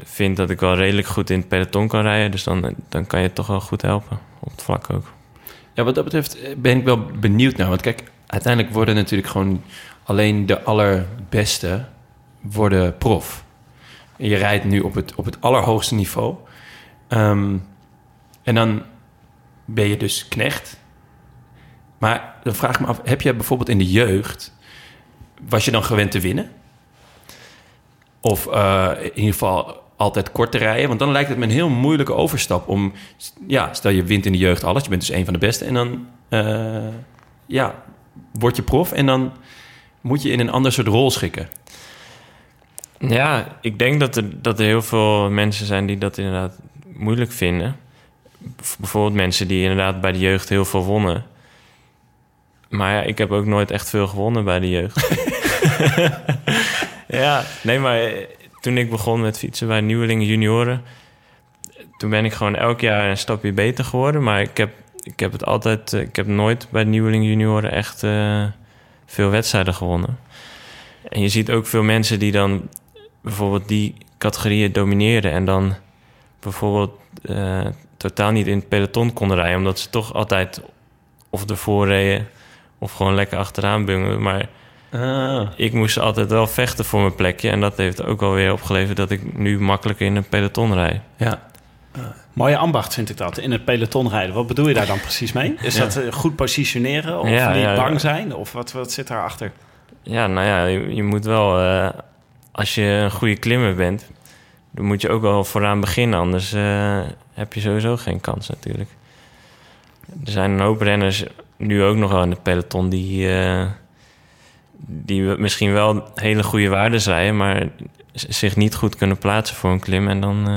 vind dat ik wel redelijk goed in het peloton kan rijden. Dus dan, dan kan je toch wel goed helpen op het vlak ook. Ja, wat dat betreft ben ik wel benieuwd naar. Want kijk, uiteindelijk worden natuurlijk gewoon alleen de allerbeste worden prof. En je rijdt nu op het, op het allerhoogste niveau. Ehm, en dan ben je dus knecht. Maar dan vraag ik me af, heb je bijvoorbeeld in de jeugd... was je dan gewend te winnen? Of eh, in ieder geval altijd kort te rijden? Want dan lijkt het me een heel moeilijke overstap om... Ja, stel je wint in de jeugd alles, je bent dus een van de beste... en dan eh, ja, word je prof en dan moet je in een ander soort rol schikken. Ja, ik denk dat er, dat er heel veel mensen zijn die dat inderdaad moeilijk vinden. Bijvoorbeeld mensen die inderdaad bij de jeugd heel veel wonnen. Maar ja, ik heb ook nooit echt veel gewonnen bij de jeugd. ja, nee, maar eh, toen ik begon met fietsen bij nieuwelingen junioren... toen ben ik gewoon elk jaar een stapje beter geworden. Maar ik heb, ik heb het altijd... eh, Ik heb nooit bij nieuwelingen junioren echt eh, veel wedstrijden gewonnen. En je ziet ook veel mensen die dan bijvoorbeeld die categorieën domineren... en dan bijvoorbeeld eh, totaal niet in het peloton konden rijden... omdat ze toch altijd of ervoor reden of gewoon lekker achteraan bungelen. Maar Ah. Ik moest altijd wel vechten voor mijn plekje. En dat heeft ook alweer opgeleverd dat ik nu makkelijker in een peloton rijd. Ja. Mooie ambacht vind ik dat, in het peloton rijden. Wat bedoel je daar dan precies mee? Is dat eh, goed positioneren of ja, niet bang zijn? Of wat, wat zit daarachter? Ja, nou ja, je, moet wel... Uh, als je een goede klimmer bent... dan moet je ook wel vooraan beginnen. Anders uh, heb je sowieso geen kans natuurlijk. Er zijn een hoop renners nu ook nog wel in het peloton... die, uh, die misschien wel hele goede waarden rijden... maar zich niet goed kunnen plaatsen voor een klim... en dan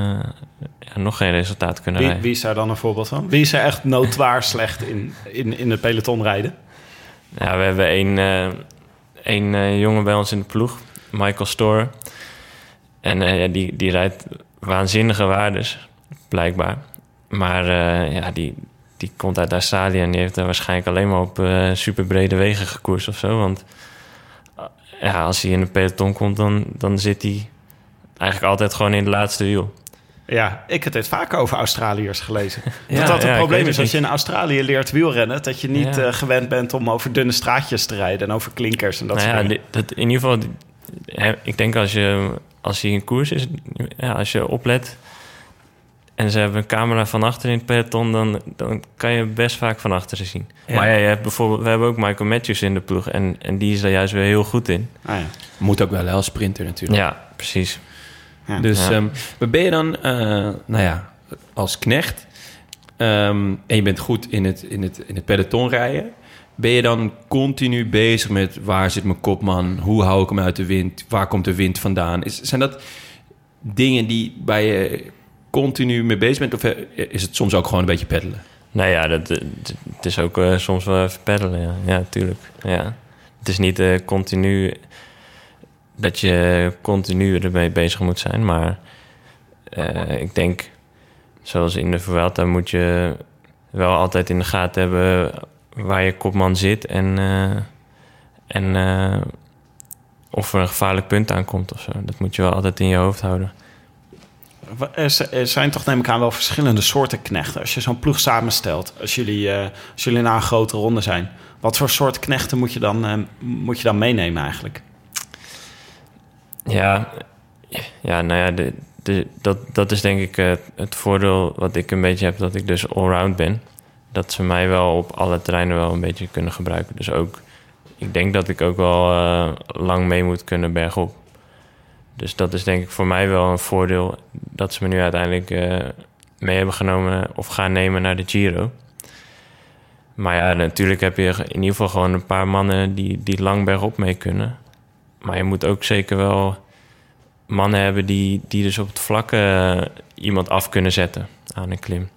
nog geen resultaat kunnen wie, rijden. Wie is daar dan een voorbeeld van? Wie is er echt noodwaar slecht in, in, in het peloton rijden? Ja, we hebben één, uh, één uh, jongen bij ons in de ploeg, Michael Store. En uh, ja, die, die rijdt waanzinnige waardes, blijkbaar. Maar ja, die, die komt uit Australië en die heeft daar waarschijnlijk alleen maar op super brede wegen gekoerst of zo. Want ja, als hij in een peloton komt, dan, dan zit hij eigenlijk altijd gewoon in het laatste wiel. Ja, ik heb het vaak over Australiërs gelezen. dat dat het probleem is als je in Australië leert wielrennen... dat je niet uh, gewend bent om over dunne straatjes te rijden... en over klinkers en dat nou soort dingen. Dat, in ieder geval, ik denk als je, als je in koers is... Ja, als je oplet en ze hebben een camera van achter in het peloton... dan, dan kan je best vaak van achteren zien. Maar ja, je hebt bijvoorbeeld, we hebben ook Michael Matthews in de ploeg... en, en die is daar juist weer heel goed in. Ah, ja. Moet ook wel als sprinter natuurlijk. Ja, precies. Dus um, ben je dan, uh, nou ja, als knecht um, en je bent goed in het, in, het, in het peloton rijden, ben je dan continu bezig met waar zit mijn kopman, hoe hou ik hem uit de wind, waar komt de wind vandaan? Is, zijn dat dingen die bij je continu mee bezig bent of eh, is het soms ook gewoon een beetje peddelen? Nou ja, dat, het is ook uh, soms wel even peddelen, ja, ja tuurlijk. Ja. Het is niet uh, continu dat je continu ermee bezig moet zijn. Maar uh, ik denk, zoals in de Vuelta, moet je wel altijd in de gaten hebben waar je kopman zit en, uh, en uh, of er een gevaarlijk punt aankomt of zo. Dat moet je wel altijd in je hoofd houden. Er zijn toch neem ik aan wel verschillende soorten knechten. Als je zo'n ploeg samenstelt, als jullie, als jullie na een grote ronde zijn. Wat voor soort knechten moet je dan, moet je dan meenemen eigenlijk? Ja, ja nou ja, de, dat, dat is denk ik uh, het voordeel wat ik een beetje heb, dat ik dus allround ben. Dat ze mij wel op alle terreinen wel een beetje kunnen gebruiken. Dus ook, ik denk dat ik ook wel uh, lang mee moet kunnen bergop. Dus dat is denk ik voor mij wel een voordeel dat ze me nu uiteindelijk uh, mee hebben genomen of gaan nemen naar de Giro. Maar ja, natuurlijk heb je in ieder geval gewoon een paar mannen die, die lang bergop mee kunnen. Maar je moet ook zeker wel mannen hebben die, die dus op het vlak uh, iemand af kunnen zetten aan een klim.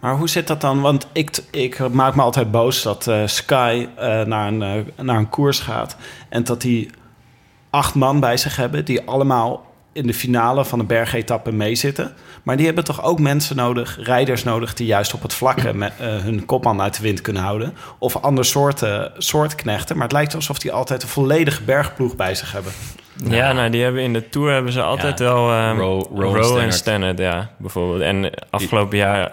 Maar hoe zit dat dan? Want ik, ik maak me altijd boos dat uh, Sky uh, naar, een, naar een koers gaat. En dat die acht man bij zich hebben die allemaal in de finale van de bergetappe meezitten. Maar die hebben toch ook mensen nodig, rijders nodig... die juist op het vlakke met, uh, hun kopman uit de wind kunnen houden. Of andere soorten, soort knechten. Maar het lijkt alsof die altijd een volledige bergploeg bij zich hebben. Ja, nou, die hebben in de Tour hebben ze altijd wel... Um, Row, Row, en Standard, ja, bijvoorbeeld. En afgelopen jaar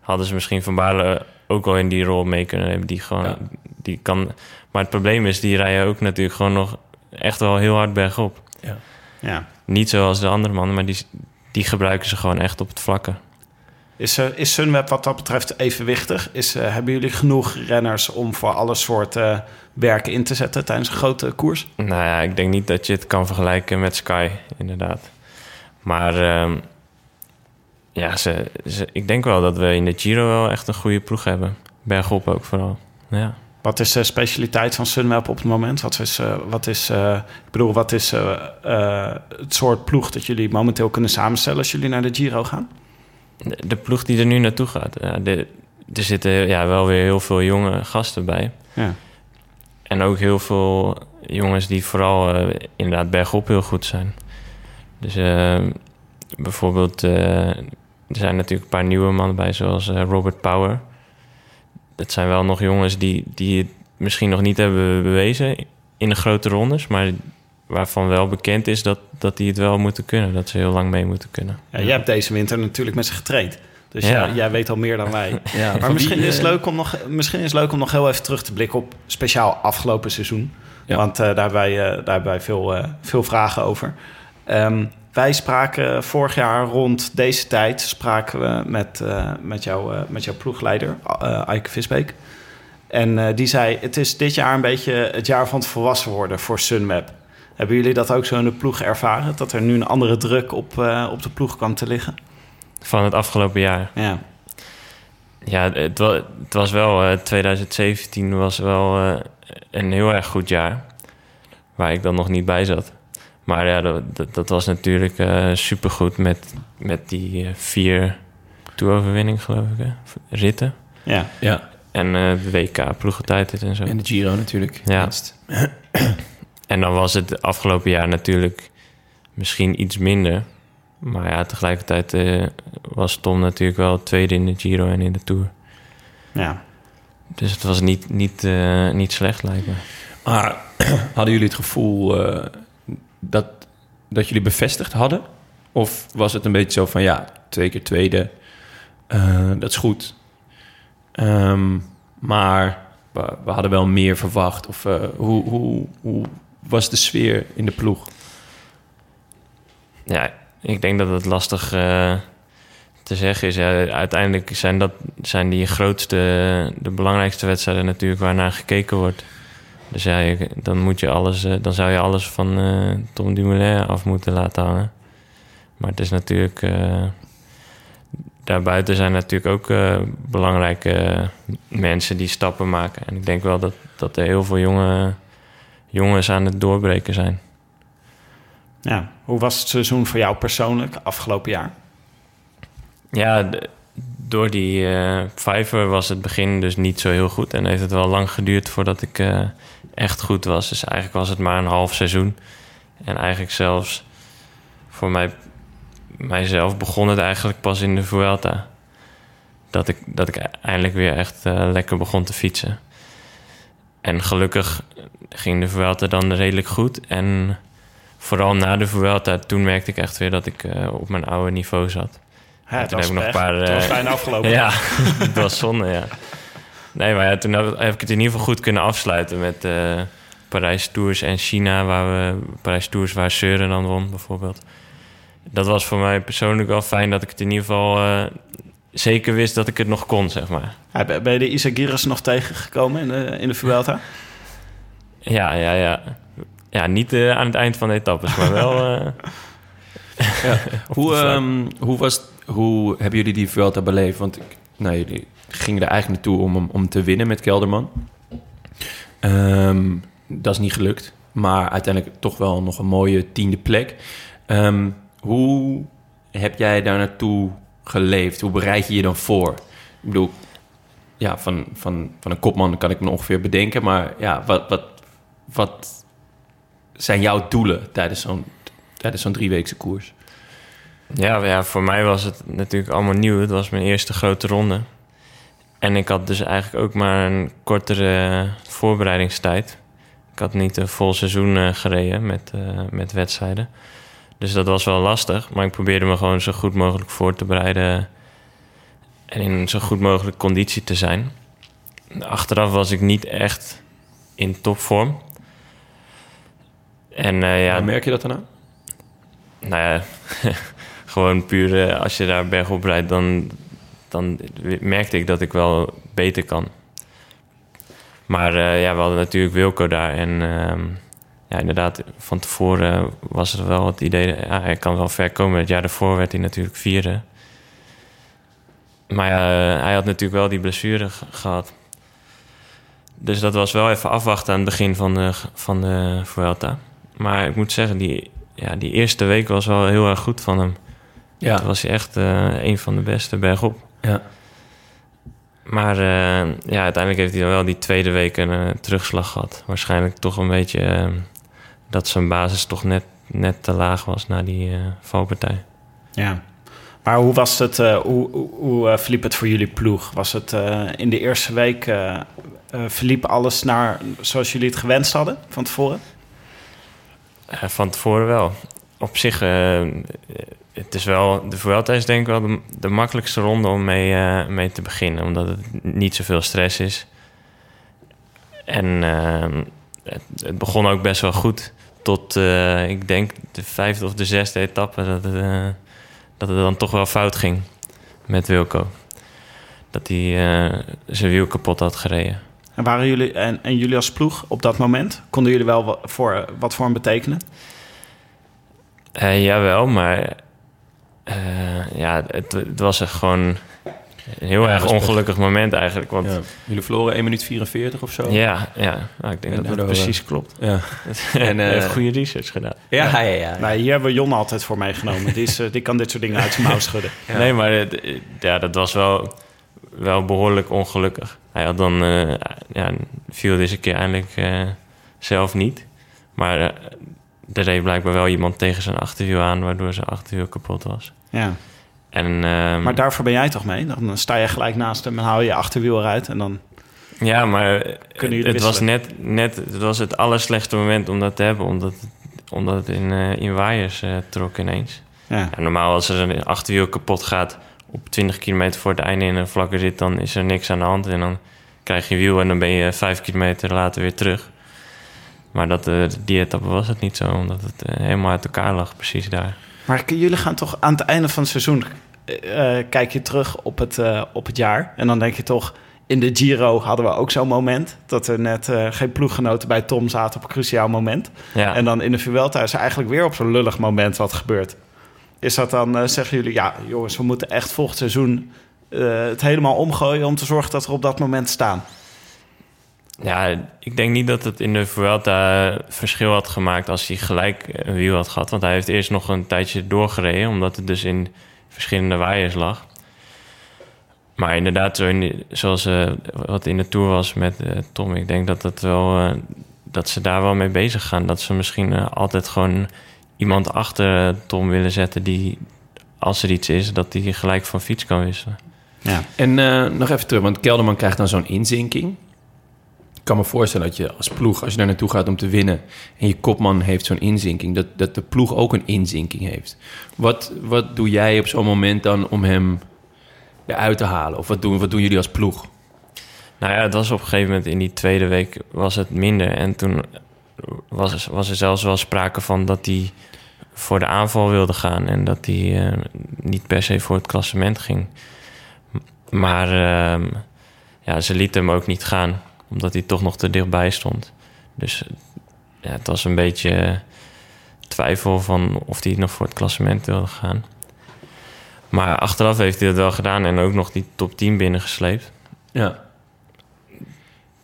hadden ze misschien Van Baarle ook wel in die rol mee kunnen hebben. Die gewoon, die kan... Maar het probleem is, die rijden ook natuurlijk gewoon nog echt wel heel hard bergop. Ja. ja. Niet zoals de andere mannen, maar die, die gebruiken ze gewoon echt op het vlakke. Is, uh, is Sunweb wat dat betreft evenwichtig? Is, uh, hebben jullie genoeg renners om voor alle soorten uh, werken in te zetten tijdens een grote koers? Nou ja, ik denk niet dat je het kan vergelijken met Sky, inderdaad. Maar uh, ja, ze, ze, ik denk wel dat we in de Giro wel echt een goede ploeg hebben. Bergop ook vooral. Ja. Wat is de specialiteit van Sunweb op het moment? Wat is, uh, wat is, uh, ik bedoel, wat is uh, het soort ploeg dat jullie momenteel kunnen samenstellen als jullie naar de Giro gaan? De, de ploeg die er nu naartoe gaat. Ja, de, er zitten ja, wel weer heel veel jonge gasten bij. Ja. En ook heel veel jongens die vooral inderdaad bergop heel goed zijn. Dus bijvoorbeeld, er zijn natuurlijk een paar nieuwe mannen bij, zoals Robert Power het zijn wel nog jongens die, die het misschien nog niet hebben bewezen in de grote rondes, maar waarvan wel bekend is dat, dat die het wel moeten kunnen, dat ze heel lang mee moeten kunnen. Ja, jij hebt deze winter natuurlijk met ze getraind. Dus ja. jij weet al meer dan wij. ja, maar misschien is, het leuk om nog, misschien is het leuk om nog heel even terug te blikken op speciaal afgelopen seizoen. Ja. Want daar hebben wij, daar hebben wij veel, veel vragen over. Ehm, wij spraken vorig jaar rond deze tijd spraken we met, met, jou, met jouw ploegleider, uh, Eike Visbeek. En die zei: Het is dit jaar een beetje het jaar van het volwassen worden voor Sunweb. Hebben jullie dat ook zo in de ploeg ervaren? Dat er nu een andere druk op, op de ploeg kwam te liggen? Van het afgelopen jaar? Ja. Ja, het was, het was wel, 2017 eh, was wel een heel erg goed jaar. Waar ik dan nog niet bij zat. Maar ja, dat, dat, was natuurlijk uh, supergoed met, met die vier toeroverwinningen, geloof ik, hè? ritten. Ja. ja. En de WK, ploegentijd en zo. En de Giro natuurlijk. Ja. en dan was het afgelopen jaar natuurlijk misschien iets minder. Maar ja, tegelijkertijd uh, was Tom natuurlijk wel tweede in de Giro en in de Tour. Ja. Dus het was niet, niet, uh, niet slecht, lijkt me. Maar hadden jullie het gevoel uh, dat, dat jullie bevestigd hadden? Of was het een beetje zo van, ja, twee keer tweede, dat is goed. Um, maar we, hadden wel meer verwacht. Of hoe, hoe, hoe was de sfeer in de ploeg? Ja, ik denk dat het lastig uh, te zeggen is. Ja, uiteindelijk zijn, dat, zijn die grootste, de belangrijkste wedstrijden natuurlijk waarnaar gekeken wordt. Dus ja, dan, moet je alles, uh, dan zou je alles van uh, Tom Dumoulin af moeten laten hangen. Maar het is natuurlijk... daarbuiten zijn natuurlijk ook belangrijke mensen die stappen maken. En ik denk wel dat, dat er heel veel jonge, jongens aan het doorbreken zijn. Ja, hoe was het seizoen voor jou persoonlijk afgelopen jaar? Ja, door die uh, vijver was het begin dus niet zo heel goed. En heeft het wel lang geduurd voordat ik uh, echt goed was. Dus eigenlijk was het maar een half seizoen. En eigenlijk zelfs voor mij, mijzelf begon het eigenlijk pas in de Vuelta. Dat ik, dat ik eindelijk weer echt uh, lekker begon te fietsen. En gelukkig ging de Vuelta dan redelijk goed. En vooral na de Vuelta, toen merkte ik echt weer dat ik uh, op mijn oude niveau zat. Ja, toen heb ik nog een paar. Uh, was bijna afgelopen. ja, dat was zonde, ja. Nee, maar ja, toen heb, ik het in ieder geval goed kunnen afsluiten met uh, Parijs Tours en China, waar we Parijs Tours waar Seuren dan won, bijvoorbeeld. Dat was voor mij persoonlijk wel fijn dat ik het in ieder geval zeker wist dat ik het nog kon, zeg maar. Ja, ben je de Isagiris nog tegengekomen in de, in de Vuelta? Ja, ja, ja. Ja, niet uh, aan het eind van de etappes, maar wel... Uh, ja. hoe, um, hoe, was, hoe hebben jullie die Vuelta beleefd? Want nou, jullie gingen er eigenlijk naartoe om, om te winnen met Kelderman. Um, dat is niet gelukt. Maar uiteindelijk toch wel nog een mooie tiende plek. Um, hoe heb jij daar naartoe geleefd? Hoe bereid je je dan voor? Ik bedoel, ja, van, van, van een kopman kan ik me ongeveer bedenken. Maar ja, wat, wat, wat zijn jouw doelen tijdens zo'n tijdens zo'n drieweekse koers? Ja, ja, voor mij was het natuurlijk allemaal nieuw. Het was mijn eerste grote ronde. En ik had dus eigenlijk ook maar een kortere voorbereidingstijd. Ik had niet een vol seizoen uh, gereden met, uh, met wedstrijden. Dus dat was wel lastig. Maar ik probeerde me gewoon zo goed mogelijk voor te bereiden. En in zo goed mogelijk conditie te zijn. Achteraf was ik niet echt in topvorm. En uh, ja... merk je dat dan aan? Nou ja, gewoon puur uh, als je daar bergop rijdt, dan, dan merkte ik dat ik wel beter kan. Maar uh, ja, we hadden natuurlijk Wilco daar. En ehm, ja, inderdaad, van tevoren was er wel het idee... Ja, hij kan wel ver komen. Het jaar daarvoor werd hij natuurlijk vierde. Maar ja, hij had natuurlijk wel die blessure gehad. Dus dat was wel even afwachten aan het begin van de, van de Vuelta. Maar ik moet zeggen, die, ja, die eerste week was wel heel erg goed van hem. Ja. Toen was hij echt uh, een van de beste bergop. Ja. Maar uh, ja, uiteindelijk heeft hij dan wel die tweede week een uh, terugslag gehad. Waarschijnlijk toch een beetje dat zijn basis toch net, net te laag was na die valpartij. Ja. Maar hoe was het, hoe, hoe, hoe verliep het voor jullie ploeg? Was het in de eerste week, verliep alles naar zoals jullie het gewenst hadden van tevoren? Van tevoren wel. Op zich, uh, het is wel, de Vuelta is denk ik wel de, makkelijkste ronde om mee, uh, mee te beginnen. Omdat het niet zoveel stress is. En het, het begon ook best wel goed. Tot, eh, ik denk, de vijfde of de zesde etappe... dat het, eh, dat het dan toch wel fout ging met Wilco. Dat hij eh, zijn wiel kapot had gereden. En waren jullie en, en jullie als ploeg op dat moment? Konden jullie wel voor, wat voor hem betekenen? Eh, jawel, maar eh, ja, het, het was echt gewoon een heel Ja, erg ongelukkig moment eigenlijk. Want Ja. Jullie verloren 1 minuut 44 of zo? ja, ja nou, ik denk En dat dat precies klopt. Ja. En uh, eh, heeft goede research gedaan. Ja, ja, ja. Nee, hier hebben we Jon altijd voor meegenomen. Die, is, die kan dit soort dingen uit zijn mouw schudden. Ja. Nee, maar het, ja, dat was wel, wel behoorlijk ongelukkig. Hij had dan, eh, ja, viel deze keer eindelijk eh, zelf niet. Maar eh, er reed blijkbaar wel iemand tegen zijn achterwiel aan, waardoor zijn achterwiel kapot was. Ja. En, ehm, Maar daarvoor ben jij toch mee? Dan sta je gelijk naast hem en hou je je achterwiel eruit. En dan... Ja, maar Kunnen jullie het was net, net het was het allerslechtste moment om dat te hebben, omdat, het- omdat het in, eh, in waaiers eh, trok ineens. Ja. Ja, normaal als er een achterwiel kapot gaat op 20 kilometer voor het einde in een vlakke rit, dan is er niks aan de hand. En dan krijg je wiel en dan ben je 5 kilometer later weer terug. Maar dat, eh, die etappe was het niet zo, omdat het eh, helemaal uit elkaar lag, precies daar. Maar jullie gaan toch aan het einde van het seizoen... eh, kijk je terug op het, op het jaar. En dan denk je toch... In de Giro hadden we ook zo'n moment. Dat er net geen ploeggenoten bij Tom zaten op een cruciaal moment. Ja, En dan in de Vuelta is er eigenlijk weer op zo'n lullig moment wat gebeurt. Is dat dan, zeggen jullie... Ja, jongens, we moeten echt volgend seizoen... het helemaal omgooien om te zorgen dat we op dat moment staan. Ja, ik denk niet dat het in de Vuelta verschil had gemaakt als hij gelijk een wiel had gehad. Want hij heeft eerst nog een tijdje doorgereden, omdat het dus in verschillende waaiers lag. Maar inderdaad, zoals eh, wat in de Tour was met eh, Tom, ik denk dat, dat, wel, eh, dat ze daar wel mee bezig gaan. Dat ze misschien eh, altijd gewoon iemand achter eh, Tom willen zetten die, als er iets is, dat die gelijk van fiets kan wisselen. Ja. En eh, nog even terug, want Kelderman krijgt dan zo'n inzinking. Kan me voorstellen dat je als ploeg, als je daar naartoe gaat om te winnen... en je kopman heeft zo'n inzinking, dat, dat de ploeg ook een inzinking heeft. Wat, wat doe jij op zo'n moment dan om hem eruit te halen? Of wat doen, wat doen jullie als ploeg? Nou ja, het was op een gegeven moment in die tweede week was het minder. En toen was, was er zelfs wel sprake van dat hij voor de aanval wilde gaan. En dat hij eh, niet per se voor het klassement ging. Maar ehm, ja, ze lieten hem ook niet gaan. Omdat hij toch nog te dichtbij stond. Dus ja, het was een beetje twijfel van of hij nog voor het klassement wilde gaan. Maar achteraf heeft hij dat wel gedaan en ook nog die top 10 binnengesleept. Ja,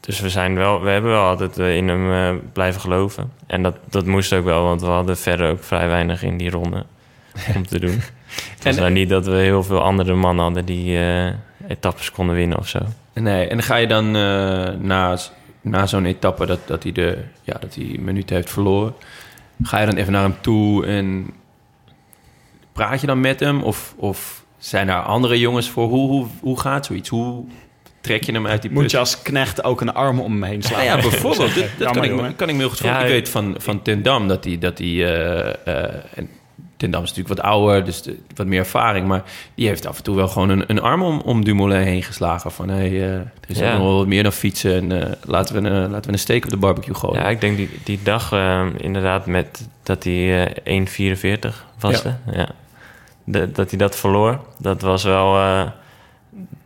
Dus we, zijn wel, we hebben wel altijd eh, in hem eh, blijven geloven. En dat, dat moest ook wel, want we hadden verder ook vrij weinig in die ronde om te doen. Het was En- nou niet dat we heel veel andere mannen hadden die eh, etappes konden winnen of zo. Nee, en dan ga je dan eh, na, na zo'n etappe dat, dat, hij de, ja, dat hij minuten heeft verloren... ga je dan even naar hem toe en praat je dan met hem? Of, of zijn er andere jongens voor? Hoe, hoe, hoe gaat zoiets? Hoe trek je hem uit die put? Moet je als knecht ook een arm om hem heen slaan? Ja, ja, bijvoorbeeld. Dat, kan, ik, kan ik me heel goed voorstellen. ik ik- weet van, van Ten Dam dat hij... Dat hij eh, eh, en Ten Dam is natuurlijk wat ouder, dus de- wat meer ervaring. Maar die heeft af en toe wel gewoon een, een arm om, om Dumoulin heen geslagen. Van, hey, eh, er is Ja. nog wel wat meer dan fietsen. En eh, laten, we een, laten we een steek op de barbecue gooien. Ja, ik denk die, die dag eh, inderdaad met dat hij eh 1,44 was. Ja. Ja. De- dat hij dat verloor, dat was wel... eh,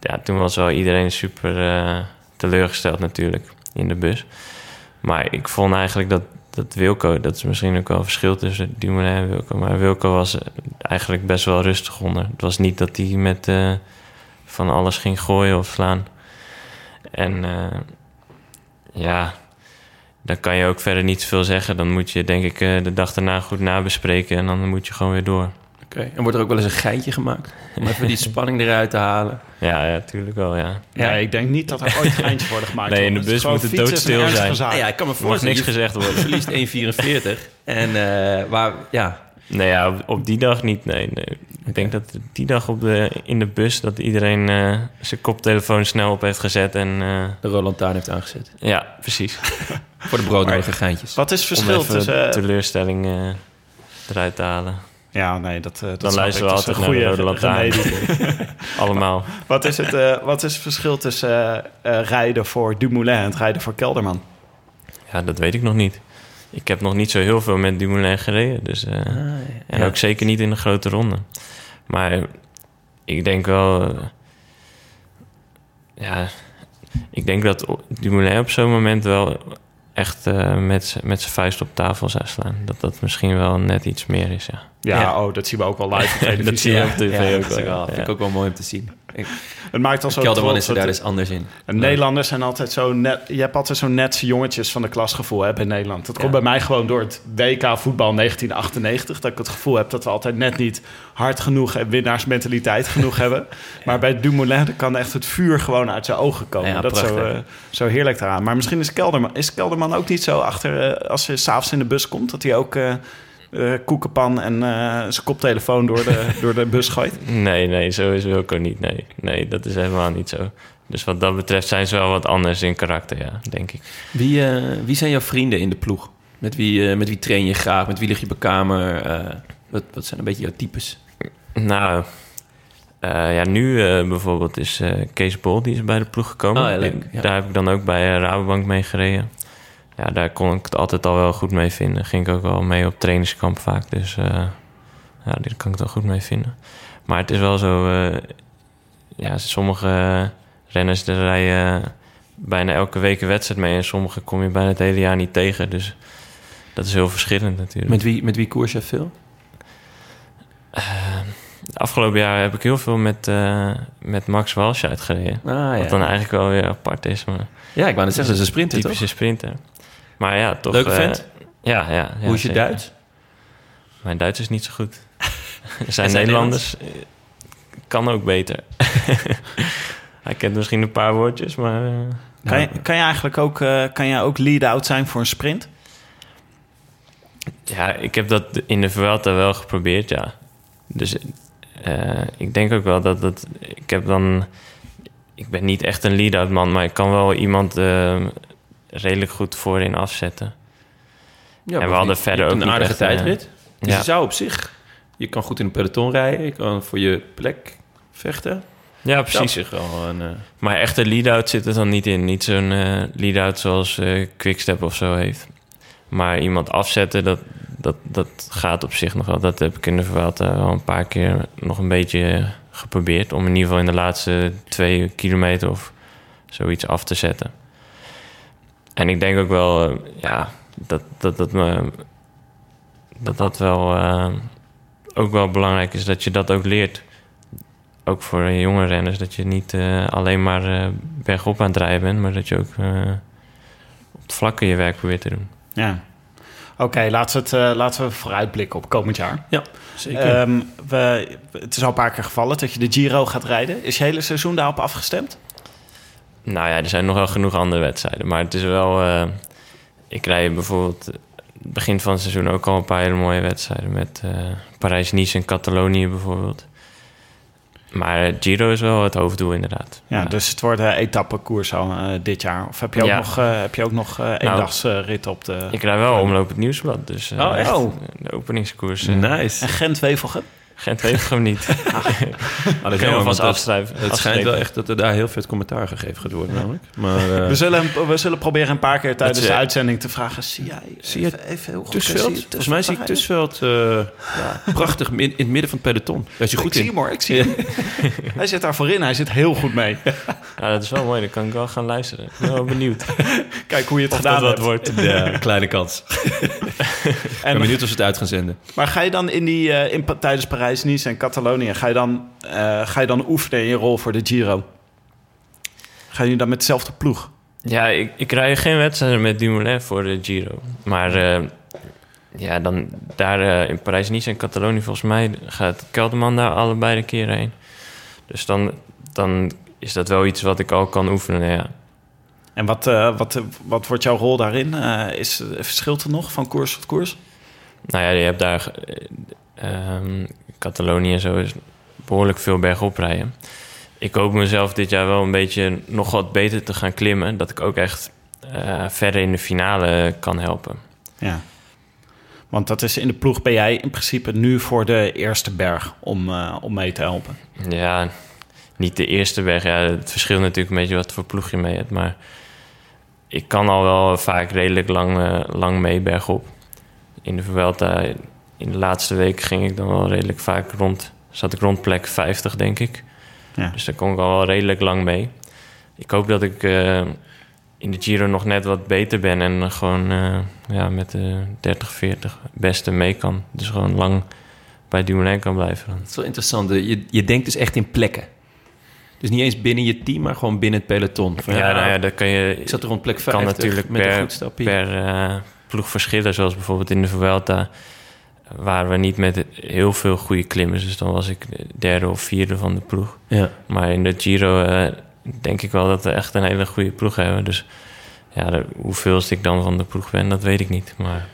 ja, toen was wel iedereen super eh, teleurgesteld natuurlijk in de bus. Maar ik vond eigenlijk dat, dat Wilco... Dat is misschien ook wel een verschil tussen Dumoulin en Wilco. Maar Wilco was eh, eigenlijk best wel rustig onder. Het was niet dat hij met eh, van alles ging gooien of slaan. En eh, ja, dan kan je ook verder niet zoveel zeggen. Dan moet je denk ik de dag daarna goed nabespreken en dan moet je gewoon weer door. Oké. En wordt er ook wel eens een geintje gemaakt? Om even die spanning eruit te halen. Ja, ja, tuurlijk wel, ja. Ja, ik denk niet dat er ooit geintjes worden gemaakt. Nee, in de bus moet het doodstil zijn. Nou ja, ik kan me Er voorstellen... niks gezegd worden. verliest 1,44. En eh, waar, ja, Nee, ja, op, op die dag niet, nee, nee. Ik denk dat die dag op de, in de bus... dat iedereen eh, zijn koptelefoon snel op heeft gezet en... eh, de Roland Taarn heeft aangezet. ja, precies. Voor de broodnodige geintjes. Wat is het verschil tussen... teleurstelling eh, eruit te halen. Ja, nee, dat, eh, dat Dan luisteren ik. we altijd een naar de goede Rode remedie. Allemaal. wat, is het, eh, wat is het verschil tussen eh, eh, rijden voor Dumoulin en het rijden voor Kelderman? Ja, dat weet ik nog niet. Ik heb nog niet zo heel veel met Dumoulin gereden. Dus, uh, en ook zeker niet in de grote ronde. Maar ik denk wel... Uh, ja, ik denk dat Dumoulin op zo'n moment wel echt uh, met, met zijn vuist op tafel zou slaan. Dat dat misschien wel net iets meer is, ja. Ja, oh, dat zien we ook wel live op televisie. dat zie je op tv ja, ook wel. wel. Vind ik ook wel mooi om te zien. Ik, het maakt al zo Kelderman is er daar dus anders in. En Nederlanders zijn altijd zo net... Je hebt altijd zo'n netse jongetjes van de klasgevoel hè, bij Nederland. Dat komt bij mij gewoon door het WK voetbal 1998. Dat ik het gevoel heb dat we altijd net niet hard genoeg... en winnaarsmentaliteit genoeg hebben. Maar bij Dumoulin kan echt het vuur gewoon uit zijn ogen komen. dat is zo, uh, zo heerlijk daaraan. Maar misschien is Kelderman, is Kelderman ook niet zo achter... Uh, als hij s'avonds in de bus komt, dat hij ook... Uh, uh, koekenpan en uh, zijn koptelefoon door de, door de bus gooit? Nee, nee, zo is Wilco niet. Nee. nee, dat is helemaal niet zo. Dus wat dat betreft zijn ze wel wat anders in karakter, ja, denk ik. Wie, uh, wie zijn jouw vrienden in de ploeg? Met wie, met wie train je graag? Met wie lig je op kamer? wat, wat zijn een beetje jouw types? Nou, ja, nu bijvoorbeeld is Kees Bol, die is bij de ploeg gekomen. Oh, ja, leuk, ja. Daar heb ik dan ook bij Rabobank mee gereden ja, daar kon ik het altijd al wel goed mee vinden. Ging ik ook wel mee op trainingskamp vaak. Dus uh, ja, daar kan ik het wel goed mee vinden. Maar het is wel zo... Uh, ja, sommige renners daar rijden bijna elke week een wedstrijd mee... en sommige kom je bijna het hele jaar niet tegen. Dus dat is heel verschillend natuurlijk. Met wie, met wie koers je veel? Uh, de afgelopen jaar heb ik heel veel met, met Max Walsh uitgereden. Ah, ja. Wat dan eigenlijk wel weer apart is. Maar ja, ik wou net zeggen, dat is een sprinter, Typische toch? sprinter. Maar ja, toch... Leuke vent? Uh, ja, ja, ja. Hoe is je zeker. Duits? Mijn Duits is niet zo goed. er zijn Nederlanders. Kan ook beter. Hij kent misschien een paar woordjes, maar... Uh, kan, je, kan je eigenlijk ook, uh, kan je ook lead-out zijn voor een sprint? Ja, ik heb dat in de Vuelta wel geprobeerd, ja. Dus uh, ik denk ook wel dat dat... Ik heb dan... Ik ben niet echt een lead-out man, maar ik kan wel iemand uh, redelijk goed voorin afzetten. Ja, en we hadden verder ook een niet aardige echt, uh, tijdrit. Dus ja. je zou op zich... Je kan goed in een peloton rijden. Je kan voor je plek vechten. Ja, precies. zich wel een... Uh, Maar echte lead-out zit er dan niet in. Niet zo'n uh, lead-out zoals uh, Quickstep of zo heeft. Maar iemand afzetten, dat, dat, dat gaat op zich nog wel. Dat heb ik in de Vuelta al een paar keer nog een beetje geprobeerd. Om in ieder geval in de laatste twee kilometer of zoiets af te zetten. En ik denk ook wel, uh, ja, dat dat, dat, me, dat, dat wel uh, ook wel belangrijk is dat je dat ook leert. Ook voor jonge renners, dat je niet uh, alleen maar bergop aan het rijden bent, maar dat je ook op het vlakke je werk probeert te doen. Ja. Oké, okay, laten, we het, uh, laten we vooruitblikken op komend jaar. Ja, zeker. Um, we, het is al een paar keer gevallen dat je de Giro gaat rijden. Is je hele seizoen daarop afgestemd? Nou ja, er zijn nog wel genoeg andere wedstrijden. Maar het is wel... Uh, ik rij bijvoorbeeld begin van het seizoen ook al een paar hele mooie wedstrijden... met uh, Parijs-Nice en Catalonië bijvoorbeeld. Maar Giro is wel het hoofddoel inderdaad. Ja, ja. dus het wordt een etappekoers al uh, dit jaar. Of heb je ook ja. nog, uh, heb je ook nog uh, eendagsrit nou, op de... Ik rij wel omloop het nieuwsblad, dus oh, echt? Oh. de openingskoers. nice. En Gent-Wevelgem? Gent heeft hem niet. maar dat kan vast afschrijven. Het schijnt wel echt dat er daar heel vet commentaar gegeven gaat worden, namelijk. Maar, uh, we, zullen, we zullen proberen een paar keer tijdens de uitzending te vragen... zie jij zie je even, even heel goed Tussveld? Volgens mij zie ik Tussveld uh, ja. prachtig in, in het midden van het peloton. Daar is hij goed ik in. zie hem hoor, ik zie hem. hij zit daar voorin, hij zit heel goed mee. ja, dat is wel mooi, dan kan ik wel gaan luisteren. Ik ben wel benieuwd. Kijk hoe je het of gedaan dat hebt. wordt. Ja, kleine kans. ik ben benieuwd of ze het uit gaan zenden. Maar ga je dan in die, uh, in, tijdens Parijs-Nice en Catalonië... Ga je, dan, uh, ga je dan oefenen in je rol voor de Giro? Ga je dan met dezelfde ploeg? Ja, ik, ik rij geen wedstrijden met Dumoulin voor de Giro. Maar uh, ja, dan daar uh, in Parijs-Nice en Catalonië... volgens mij gaat Kelderman daar allebei de keren heen. Dus dan, dan is dat wel iets wat ik al kan oefenen, ja. En wat, uh, wat, wat wordt jouw rol daarin? Is, verschilt het nog van koers tot koers? Nou ja, je hebt daar... Um, Catalonië en zo is behoorlijk veel bergop rijden. Ik hoop mezelf dit jaar wel een beetje nog wat beter te gaan klimmen. Dat ik ook echt uh, verder in de finale kan helpen. Ja. Want dat is in de ploeg ben jij in principe nu voor de eerste berg om, uh, om mee te helpen. Ja, niet de eerste berg. Ja, het verschilt natuurlijk een beetje wat voor ploeg je mee hebt. Maar ik kan al wel vaak redelijk lang, eh, lang mee bergop. In de Vuelta, in de laatste week ging ik dan wel redelijk vaak rond... zat ik rond plek 50, denk ik. Ja. Dus daar kon ik al wel redelijk lang mee. Ik hoop dat ik eh, in de Giro nog net wat beter ben... en gewoon eh, ja, met de 30, 40 beste mee kan. Dus gewoon lang bij Dumoulin kan blijven. Dan. Dat is wel interessant. Je, je denkt dus echt in plekken. Dus niet eens binnen je team, maar gewoon binnen het peloton. Van, Ja, nou ja, dat kan je... ik zat er rond plek kan 50 natuurlijk met een per, goed stapje. per eh, ploeg verschillen. Zoals bijvoorbeeld in de Vuelta waren we niet met heel veel goede klimmers. Dus dan was ik de derde of vierde van de ploeg. Ja. Maar in de Giro eh, denk ik wel dat we echt een hele goede ploeg hebben. Dus ja, de, hoeveelste ik dan van de ploeg ben, dat weet ik niet. Maar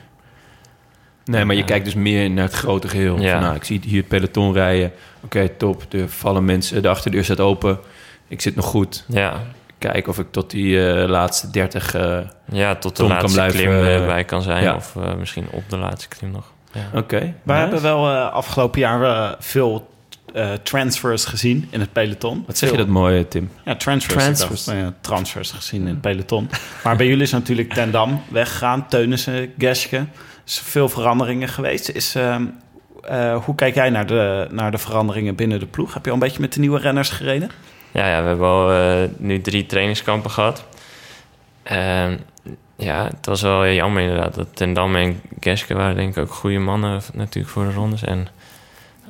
Nee, maar je kijkt dus meer naar het grote geheel. Ja. Van, nou, ik zie hier het peloton rijden. Oké, top. Er vallen mensen. De achterdeur staat open. Ik zit nog goed. ja, Kijken of ik tot die eh, laatste 30... eh, ja tot de kan laatste blijven, klim erbij kan zijn. ja. Of misschien op de laatste klim nog. Ja. Oké. We nice. hebben wel eh, afgelopen jaar eh, veel eh, transfers gezien in het peloton. Wat zeg je dat mooi, Tim? Ja, transfers. Transfers. Dacht, eh, transfers gezien in het peloton. Maar bij jullie is natuurlijk Ten Dam weggegaan. Teunissen, Geske. Er is veel veranderingen geweest. Is, ehm, eh, hoe kijk jij naar de, naar de veranderingen binnen de ploeg? Heb je al een beetje met de nieuwe renners gereden? Ja, ja we hebben al nu drie trainingskampen gehad. Ja, het was wel jammer inderdaad. Dat Ten Dam en Geske waren denk ik ook goede mannen natuurlijk voor de rondes. En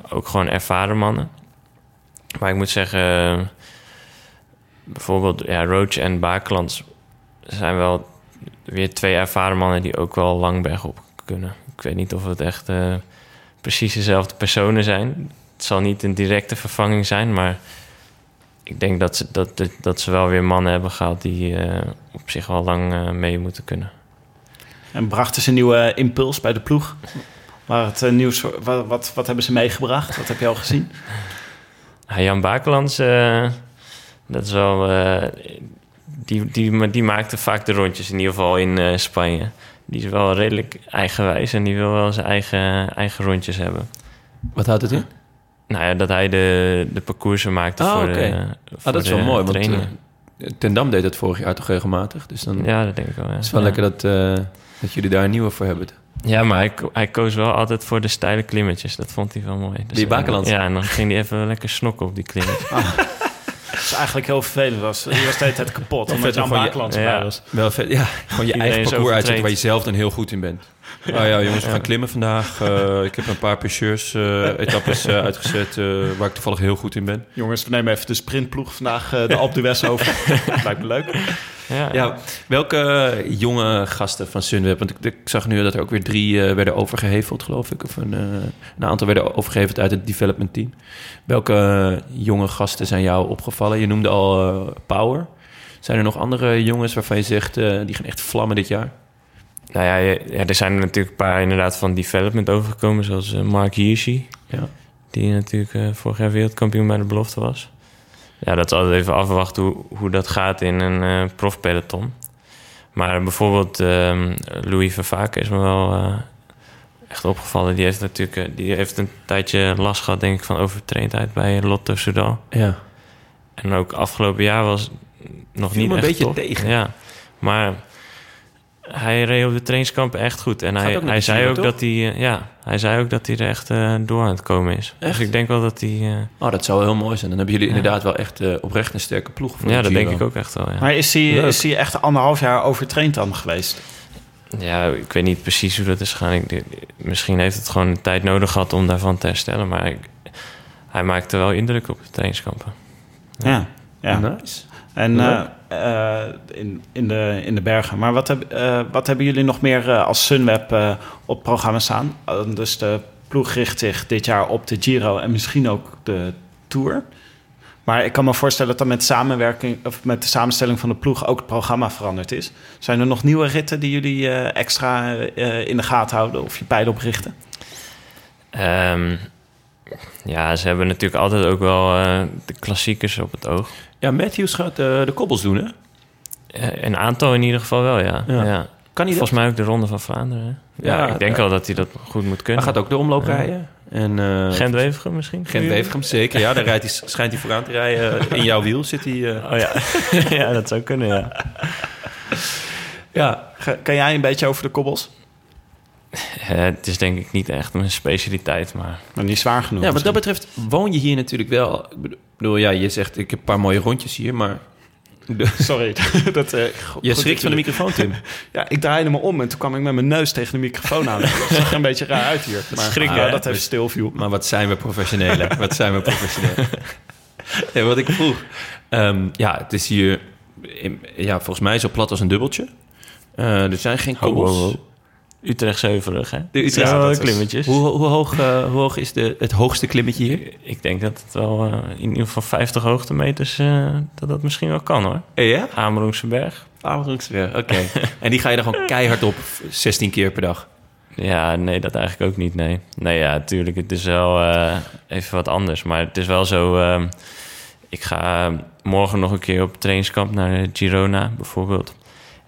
ook gewoon ervaren mannen. Maar ik moet zeggen, eh, bijvoorbeeld ja, Roach en Bakelands zijn wel weer twee ervaren mannen die ook wel lang bergop kunnen. Ik weet niet of het echt eh, precies dezelfde personen zijn. Het zal niet een directe vervanging zijn, maar ik denk dat ze, dat, dat, dat ze wel weer mannen hebben gehaald die eh, op zich wel lang eh, mee moeten kunnen. En brachten ze een nieuwe impuls bij de ploeg? Waar het, eh, nieuws, wat, wat, wat hebben ze meegebracht? Wat heb je al gezien? Ja, Jan Bakelands, eh, dat is wel. eh, die, die, maar die maakte vaak de rondjes, in ieder geval in eh, Spanje. Die is wel redelijk eigenwijs en die wil wel zijn eigen, eigen rondjes hebben. Wat houdt het in? Nou ja, dat hij de, de parcoursen maakte Ah, voor, oké. de, voor Ah, dat is de wel mooi, want eh, Ten Dam deed dat vorig jaar toch regelmatig. Dus dan ja, dat denk ik wel. Ja. is het wel Ja. lekker dat, eh, dat jullie daar een nieuwe voor hebben. Ja, maar hij, hij koos wel altijd voor de steile klimmetjes. Dat vond hij wel mooi. Dus, Die Bakelands? Ja, en dan ging hij even lekker snokken op die klimmetjes. Dat is eigenlijk heel vervelend. Was, die was de hele tijd kapot. Omdat je- ja. erbij was. Wel vet, ja. Gewoon je Iedereen eigen parcours uitzetten waar je zelf dan heel goed in bent. Oh ja, jongens, we gaan klimmen vandaag. Eh, ik heb een paar pêcheurs eh etappes eh, uitgezet waar ik toevallig heel goed in ben. Jongens, we nemen even de sprintploeg vandaag eh, de Alpe d'Huez over. Lijkt me leuk. Ja, Ja, welke jonge gasten van Sunweb? Want ik, ik zag nu dat er ook weer drie eh, werden overgeheveld, geloof ik. Of een, eh, een aantal werden overgeheveld uit het development team. Welke jonge gasten zijn jou opgevallen? Je noemde al eh, Power. Zijn er nog andere jongens waarvan je zegt, eh, die gaan echt vlammen dit jaar? Nou ja, ja, er zijn er natuurlijk een paar inderdaad van development overgekomen. Zoals Mark Hirschi. Ja. Die natuurlijk eh, vorig jaar wereldkampioen bij de belofte was. Ja, dat is altijd even afwachten hoe, hoe dat gaat in een eh profpeloton. Maar bijvoorbeeld ehm, Louis Vervaken is me wel eh, echt opgevallen. Die heeft natuurlijk eh, die heeft een tijdje last gehad, denk ik, van overtraindheid bij Lotto Soudal. Ja. En ook afgelopen jaar was nog Viel niet me een echt beetje top. tegen. Ja, maar hij reed op de trainingskamp echt goed. En hij, hij zei ook toch? dat hij, eh, ja, hij zei ook dat hij er echt eh, door aan het komen is. Echt? Dus ik denk wel dat hij, eh, Oh, dat zou heel mooi zijn. Dan hebben jullie Ja. inderdaad wel echt oprecht een sterke ploeg. Voor ja, dat denk ik ook echt wel. Ja. Maar is hij, is hij echt anderhalf jaar overtraind dan geweest? ja, ik weet niet precies hoe dat is gegaan. Ik, misschien heeft het gewoon tijd nodig gehad om daarvan te herstellen. Maar ik- hij maakte wel indruk op de trainingskampen. Ja. ja. Nice. En Eh, in, de, in de bergen. Maar wat, heb, eh, wat hebben jullie nog meer eh, als Sunweb op programma staan? Dus de ploeg richt zich dit jaar op de Giro en misschien ook de Tour. Maar ik kan me voorstellen dat dan met, samenwerking, of met de samenstelling van de ploeg ook het programma veranderd is. Zijn er nog nieuwe ritten die jullie extra in de gaten houden of je pijlen op richten? Ehm, ja, ze hebben natuurlijk altijd ook wel de klassiekers op het oog. Ja, Matthews gaat eh, de kobbels doen, hè? Eh, Een aantal in ieder geval wel, ja. Ja. ja. Kan hij dat? Volgens mij ook de Ronde van Vlaanderen. Ja, Ja, ik denk ja. wel dat hij dat goed moet Hij kunnen. gaat ook de omloop Ja. rijden. En, eh, Gent-Wevergem misschien? Gent Wevergem, zeker. Ja, daar rijdt hij, schijnt hij vooraan te rijden. In jouw wiel zit hij. eh. Oh ja. ja, dat zou kunnen, ja. Ja. Kan jij een beetje over de kobbels? Eh, het is denk ik niet echt mijn specialiteit, maar Maar niet zwaar genoeg. Ja, wat dat betreft woon je hier natuurlijk wel. Ik bedoel, ja, je zegt ik heb een paar mooie rondjes hier, maar Sorry. dat, eh, goed je schrikt van de microfoon, Tim. Ja, ik draaide me om en toen kwam ik met mijn neus tegen de microfoon aan. Dat zag er een beetje raar uit hier. Maar Schrikken, ja, hè? dat even stil viel. Maar wat zijn we professioneel? wat zijn we professioneel? ja, wat ik vroeg. Ehm, ja, het is hier in- ja, volgens mij zo plat als een dubbeltje. Eh, er zijn geen kobbels. Utrecht Zeuverig, hè? De Utrecht- Ja, dat is- klimmetjes. Hoe, hoe, hoog, eh, hoe hoog is de, het hoogste klimmetje hier? Ik denk dat het wel eh, in ieder geval 50 hoogtemeters... eh, dat dat misschien wel kan, hoor. Ja? Amerongse berg. Oké. en die ga je dan gewoon keihard op 16 keer per dag? Ja, nee, dat eigenlijk ook niet, nee. Nee, ja, natuurlijk, het is wel eh, even wat anders. Maar het is wel zo... ehm, ik ga morgen nog een keer op trainingskamp naar Girona, bijvoorbeeld.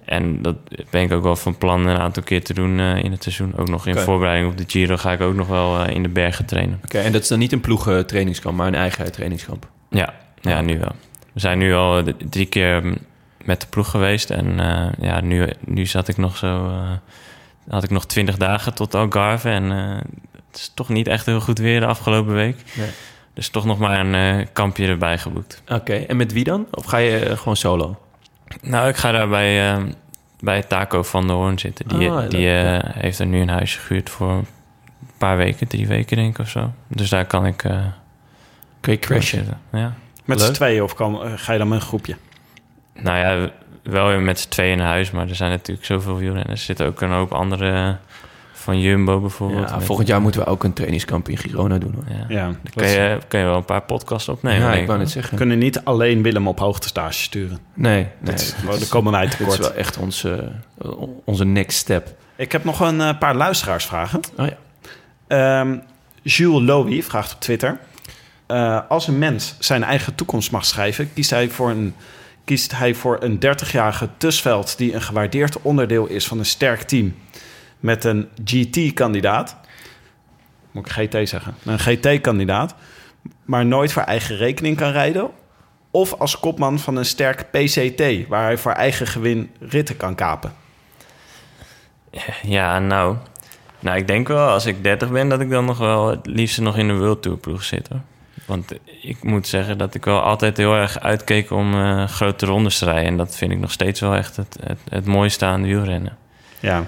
En dat ben ik ook wel van plan een aantal keer te doen eh, in het seizoen. Ook nog in voorbereiding op de Giro ga ik ook nog wel eh, in de bergen trainen. Oké, en dat is dan niet een ploegen trainingskamp, maar een eigen trainingskamp? Ja, ja, nu wel. We zijn nu al eh, drie keer mm, met de ploeg geweest. En ja, nu, nu zat ik nog zo... had ik nog twintig dagen tot Algarve. En het is toch niet echt heel goed weer de afgelopen week. Nee. Dus toch nog maar een kampje erbij geboekt. Oké, en met wie dan? Of ga je gewoon solo? Nou, ik ga daar bij, eh, bij Taco van der Hoorn zitten. Die, Ah, die eh, heeft er nu een huisje gehuurd voor een paar weken. Drie weken denk ik of zo. Dus daar kan ik... eh Kun je crashen? zitten. Ja. Met z'n tweeën of kan, eh, ga je dan met een groepje? Nou ja, wel weer met z'n tweeën in huis, maar er zijn natuurlijk zoveel wielrenners. Er zitten ook een hoop andere van Jumbo bijvoorbeeld. Ja, volgend jaar moeten we ook een trainingskamp in Girona doen. Hoor. Ja. Ja. Dan kan je, kan je wel een paar podcasts opnemen. ja, ik wou wel. net zeggen. We kunnen niet alleen Willem op hoogtestage sturen. Nee, nee. Dat is, dit daar komen wij dit is tekort. wel echt onze, eh, onze next step. Ik heb nog een eh, paar luisteraarsvragen. Oh ja. Ehm, Jules Lowy vraagt op Twitter... eh, als een mens zijn eigen toekomst mag schrijven... kiest hij voor een, kiest hij voor een 30-jarige Tusveld... die een gewaardeerd onderdeel is van een sterk team... met een GT-kandidaat... Moet ik GT zeggen? Een GT-kandidaat... maar nooit voor eigen rekening kan rijden... of als kopman van een sterk PCT... waar hij voor eigen gewin ritten kan kapen. Ja, nou. Nou, ik denk wel als ik 30 ben dat ik dan nog wel het liefst nog in de World Tour ploeg zit. Hoor. Want ik moet zeggen dat ik wel altijd heel erg uitkeek om eh, grote rondes te rijden. En dat vind ik nog steeds wel echt het, het, het mooiste aan wielrennen. Ja,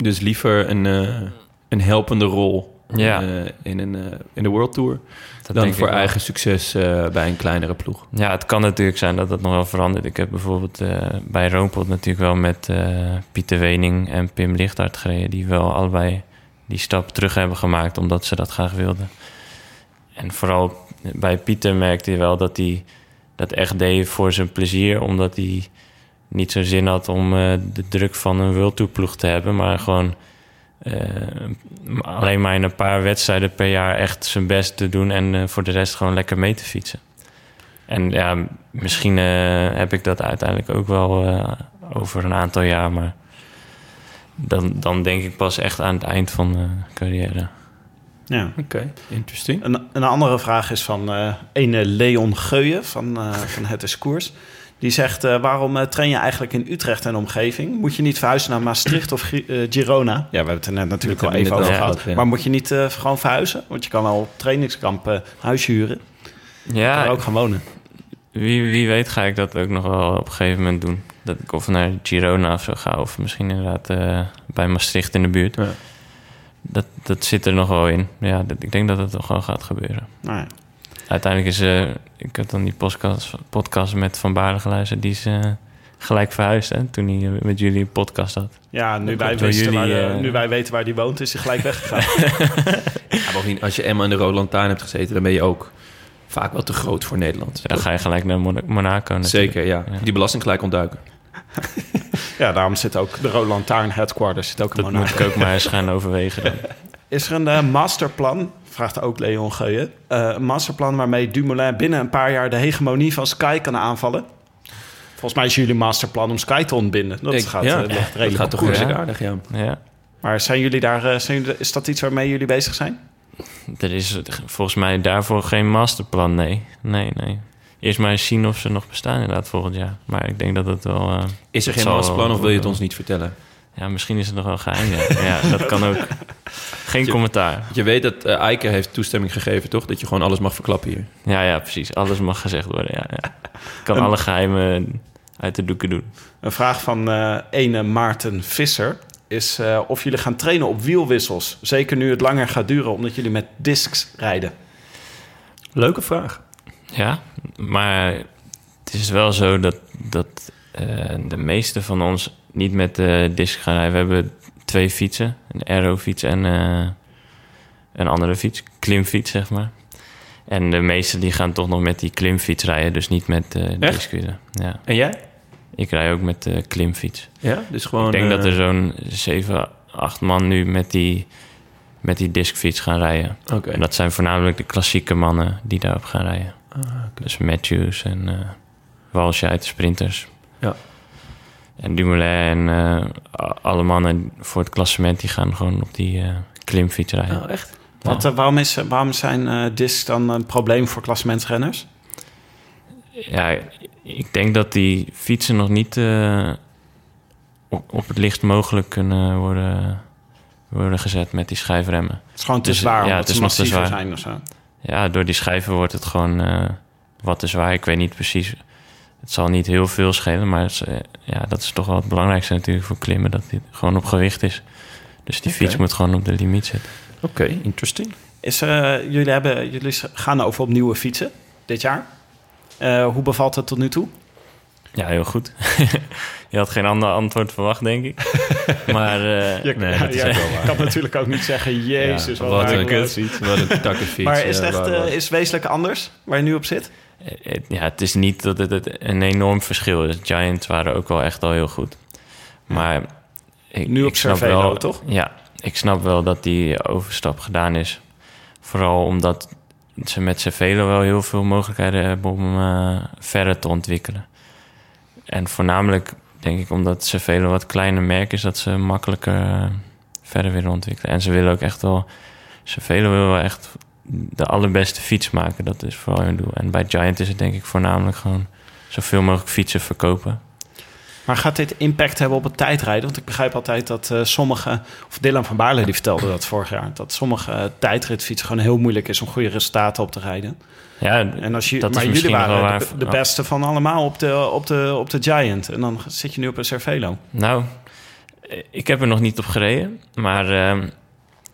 Dus liever een, eh, een helpende rol Ja. eh, in, een, eh, in de World Tour... Dat dan voor eigen succes bij een kleinere ploeg. Ja, het kan natuurlijk zijn dat dat nog wel verandert. Ik heb bijvoorbeeld bij Roompot natuurlijk wel met Pieter Wening en Pim Lichthart gereden... die wel allebei die stap terug hebben gemaakt omdat ze dat graag wilden. En vooral bij Pieter merkte je wel dat hij dat echt deed voor zijn plezier... omdat hij niet zo zin had om eh, de druk van een World Tour ploeg te hebben... maar gewoon eh, alleen maar in een paar wedstrijden per jaar echt zijn best te doen... en eh, voor de rest gewoon lekker mee te fietsen. En ja, misschien eh, heb ik dat uiteindelijk ook wel eh, over een aantal jaar, maar dan, dan denk ik pas echt aan het eind van de carrière. ja. Oké, interesting. Een, een andere vraag is van eh ene Leon Geuyen van, eh, van Het is Koers. Die zegt, eh, waarom eh, train je eigenlijk in Utrecht en omgeving? Moet je niet verhuizen naar Maastricht of eh, Girona? Ja, we hebben het er net natuurlijk al even over gehad. ja. Maar moet je niet eh, gewoon verhuizen? Want je kan al op trainingskamp eh, huis huren. Je kan Ja, er ook gaan wonen. wie, wie weet ga ik dat ook nog wel op een gegeven moment doen. Dat ik of naar Girona of zo ga, of misschien inderdaad eh, bij Maastricht in de buurt. Ja. Dat, dat zit er nog wel in. Ja, dat, ik denk dat het toch wel gaat gebeuren. Nou ja. Uiteindelijk is... eh ik had dan die podcast, podcast met Van Baarle geluisterd. Die is eh, gelijk verhuisd, hè, toen hij eh, met jullie een podcast had. Ja, nu wij, weten waar, nu wij weten waar die woont, is hij gelijk weggegaan. Ja, bovendien, als je Emma in de Rode Lantaarn hebt gezeten... dan ben je ook vaak wel te groot voor Nederland. Dan ga je gelijk naar Mon- Monaco natuurlijk. Zeker, ja. Ja. Die belasting gelijk ontduiken. ja, daarom zit ook de Rode Lantaarn headquarters zit ook in Dat Monaco. moet ik ook maar eens gaan overwegen dan. Is er een eh, masterplan, vraagt ook Leon Geuyen, eh, een masterplan waarmee Dumoulin binnen een paar jaar de hegemonie van Sky kan aanvallen? Volgens mij is jullie masterplan om Sky te ontbinden. Dat Ik- gaat, ja, eh, ligt dat redelijk gaat toch redelijk aardig, ja. Ja. Maar zijn jullie daar, eh, zijn jullie, is dat iets waarmee jullie bezig zijn? Er is volgens mij daarvoor geen masterplan, nee. Nee, nee. eerst maar eens zien of ze nog bestaan inderdaad volgend jaar. Maar ik denk dat het wel... eh, Is er geen masterplan of wil je het ons niet vertellen? Ja, misschien is het nog wel geheim. Ja, ja dat kan ook. Geen Je- commentaar. Je weet dat eh Eike heeft toestemming gegeven, toch? Dat je gewoon alles mag verklappen hier. Ja, ja, precies. Alles mag gezegd worden. Ja, ja. Ik kan Een- alle geheimen uit de doeken doen. Een vraag van eh ene Maarten Visser is eh, of jullie gaan trainen op wielwissels. Zeker nu het langer gaat duren omdat jullie met discs rijden. Leuke vraag. Ja, maar het is wel zo dat, dat eh, de meeste van ons niet met de disc gaan rijden. We hebben twee fietsen. Een aerofiets en eh, een andere fiets. Klimfiets, zeg maar. En de meesten die gaan toch nog met die klimfiets rijden. Dus niet met discwielen. Ja. En jij? Ik rij ook met de klimfiets. Ja, dus gewoon... ik denk eh, dat er zo'n 7, 8 man nu met die, met die discfiets gaan rijden. Oké. En dat zijn voornamelijk de klassieke mannen die daarop gaan rijden. Ah. Dus Matthews en eh Walsh uit de sprinters. Ja. En Dumoulin en eh, alle mannen voor het klassement... die gaan gewoon op die eh, klimfiets rijden. Oh, echt? Ja. Wat, eh, waarom, is, waarom zijn eh discs dan een probleem voor klassementsrenners? Ja, ik denk dat die fietsen nog niet eh, op, op het lichtst mogelijk kunnen worden, worden gezet met die schijfremmen. Het is gewoon te Dus, zwaar ja, omdat het is ze nog te massiever zwaar. zijn of zo. Ja, door die schijven wordt het gewoon eh, wat te zwaar. Ik weet niet precies. Het zal niet heel veel schelen, maar is, eh, ja, dat is toch wel het belangrijkste natuurlijk voor klimmen. Dat dit gewoon op gewicht is. Dus die fiets moet gewoon op de limiet zitten. Oké, interesting. Is, eh, jullie, hebben, jullie gaan over op nieuwe fietsen dit jaar. Eh, hoe bevalt het tot nu toe? Ja, heel goed. je had geen ander antwoord verwacht, denk ik. maar eh, Je, nee, dat is echt wel ik waar. kan natuurlijk ook niet zeggen, jezus, Ja, wat, wat een kutfiets. Wat een takkenfiets. Maar is het echt is het wezenlijk anders waar je nu op zit? Ja, het is niet dat het, een enorm verschil is. Giants waren ook wel echt al heel goed. Maar ik, Nu op Cervelo, wel, toch? Ja, ik snap wel dat die overstap gedaan is. Vooral omdat ze met Cervelo wel heel veel mogelijkheden hebben om eh, verder te ontwikkelen. En voornamelijk denk ik omdat Cervelo wat kleiner merk is... dat ze makkelijker eh, verder willen ontwikkelen. En ze willen ook echt wel... Cervelo wil wel echt de allerbeste fiets maken. Dat is vooral hun doel. En bij Giant is het denk ik voornamelijk gewoon... zoveel mogelijk fietsen verkopen. Maar gaat dit impact hebben op het tijdrijden? Want ik begrijp altijd dat eh, sommige... Of Dylan van Baarle die vertelde dat vorig jaar... dat sommige eh, tijdritfietsen gewoon heel moeilijk is... om goede resultaten op te rijden. Ja, En als je, dat is maar jullie waren waar. de, de beste van allemaal op de, op, de, op de Giant. En dan zit je nu op een Cervelo. Nou, ik heb er nog niet op gereden. Maar ehm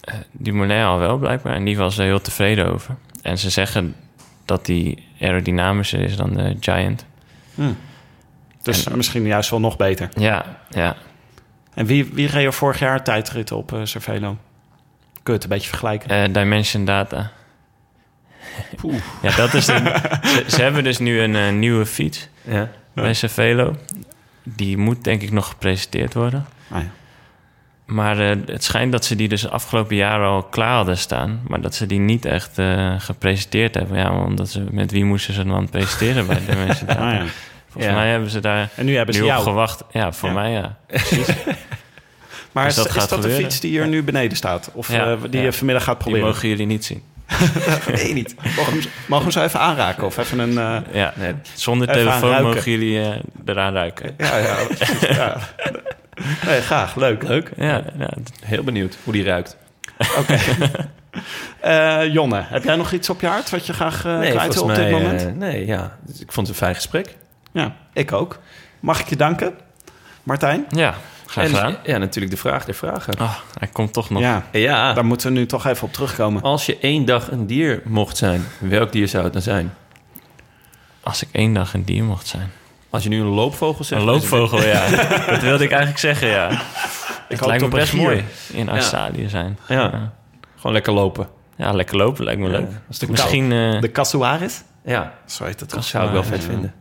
eh, Dumoulin al wel blijkbaar. En die was er heel tevreden over. En ze zeggen dat die aerodynamischer is dan de Giant. Dus misschien juist wel nog beter. Ja, ja. En wie, wie reed er vorig jaar tijdritten op eh Cervelo? Kun je het een beetje vergelijken? Eh, Dimension Data. ja, dat is de, ze, ze hebben dus nu een nieuwe fiets Ja. bij Cervelo. Die moet denk ik nog gepresenteerd worden. Ah, ja. Maar eh, het schijnt dat ze die dus afgelopen jaren al klaar hadden staan. Maar dat ze die niet echt eh, gepresenteerd hebben. Ja, omdat ze, met wie moesten ze dan presenteren bij de mensen daar? Ah, ja. Volgens Ja. mij hebben ze daar En nu hebben ze nu op jou. gewacht. Ja, voor Ja. mij ja. Maar Dus is, dat is dat de fiets die hier nu beneden staat? Of eh, die je vanmiddag gaat Die proberen? mogen jullie niet zien. Nee, niet. Mogen we, mogen zo even aanraken? Of even een... Ja, nee, zonder telefoon mogen jullie eraan ruiken. ja, ja, precies, ja. Nee, graag. Leuk. Leuk. Ja, ja, Heel benieuwd hoe die ruikt. Oké. Eh, Jonne, heb jij nog iets op je hart wat je graag eh kwijt wil op dit moment? eh, nee, ja. Ik vond het een fijn gesprek. ja, ik ook. Mag ik je danken, Martijn? ja graag En. Ja, natuurlijk de vraag der vragen. Oh, hij komt toch nog. Ja, Ja, daar moeten we nu toch even op terugkomen. als je één dag een dier mocht zijn, welk dier zou het dan zijn? Als ik één dag een dier mocht zijn. Als je nu een loopvogel zegt... Een loopvogel, ja. dat wilde ik eigenlijk zeggen, ja. Ik Het hoop lijkt me best mooi in Australië zijn. Ja. Gewoon lekker lopen. Ja, lekker lopen lijkt me leuk. Misschien, eh, De Casuaris? Ja, Zo heet dat toch? zou ik wel vet vinden.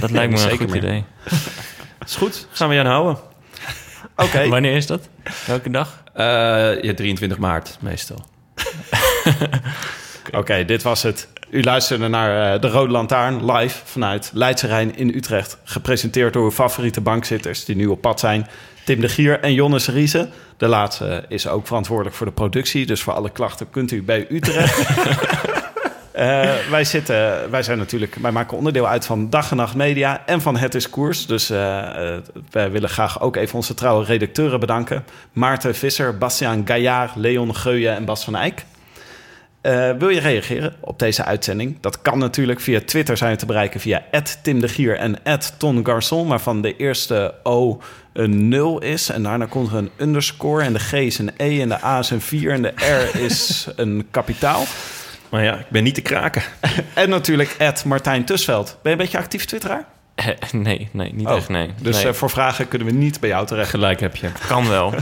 dat lijkt me een zeker goed idee. Is goed, gaan we je aan houden. Oké. Wanneer is dat? Welke dag? Ja, 23 maart meestal. Oké, dit was het. U luisterde naar eh, De Rode Lantaarn live vanuit Leidse Rijn in Utrecht. Gepresenteerd door uw favoriete bankzitters die nu op pad zijn. Tim de Gier en Jonnes Riese. De laatste is ook verantwoordelijk voor de productie. Dus voor alle klachten kunt u bij Utrecht. Eh, wij, zitten, wij zijn natuurlijk, wij maken onderdeel uit van Dag en Nacht Media en van Het is Koers. Dus eh, wij willen graag ook even onze trouwe redacteuren bedanken. Maarten Visser, Bastiaan Gaillard, Leon Geuyen en Bas van Eyck. Eh, wil je reageren op deze uitzending? Dat kan natuurlijk via Twitter zijn te bereiken via Tim de Gier en Ton Garçon, waarvan de eerste O een 0 is. En daarna komt er een underscore en de G is een E en de A is een 4 en de R is een kapitaal. Maar ja, ik ben niet te kraken. en natuurlijk Martijn Tusveld. Ben je een beetje actief twitteraar? Eh, nee, nee, niet oh, echt, nee. Dus nee. Uh, voor vragen kunnen we niet bij jou terecht. Gelijk heb je. Kan wel.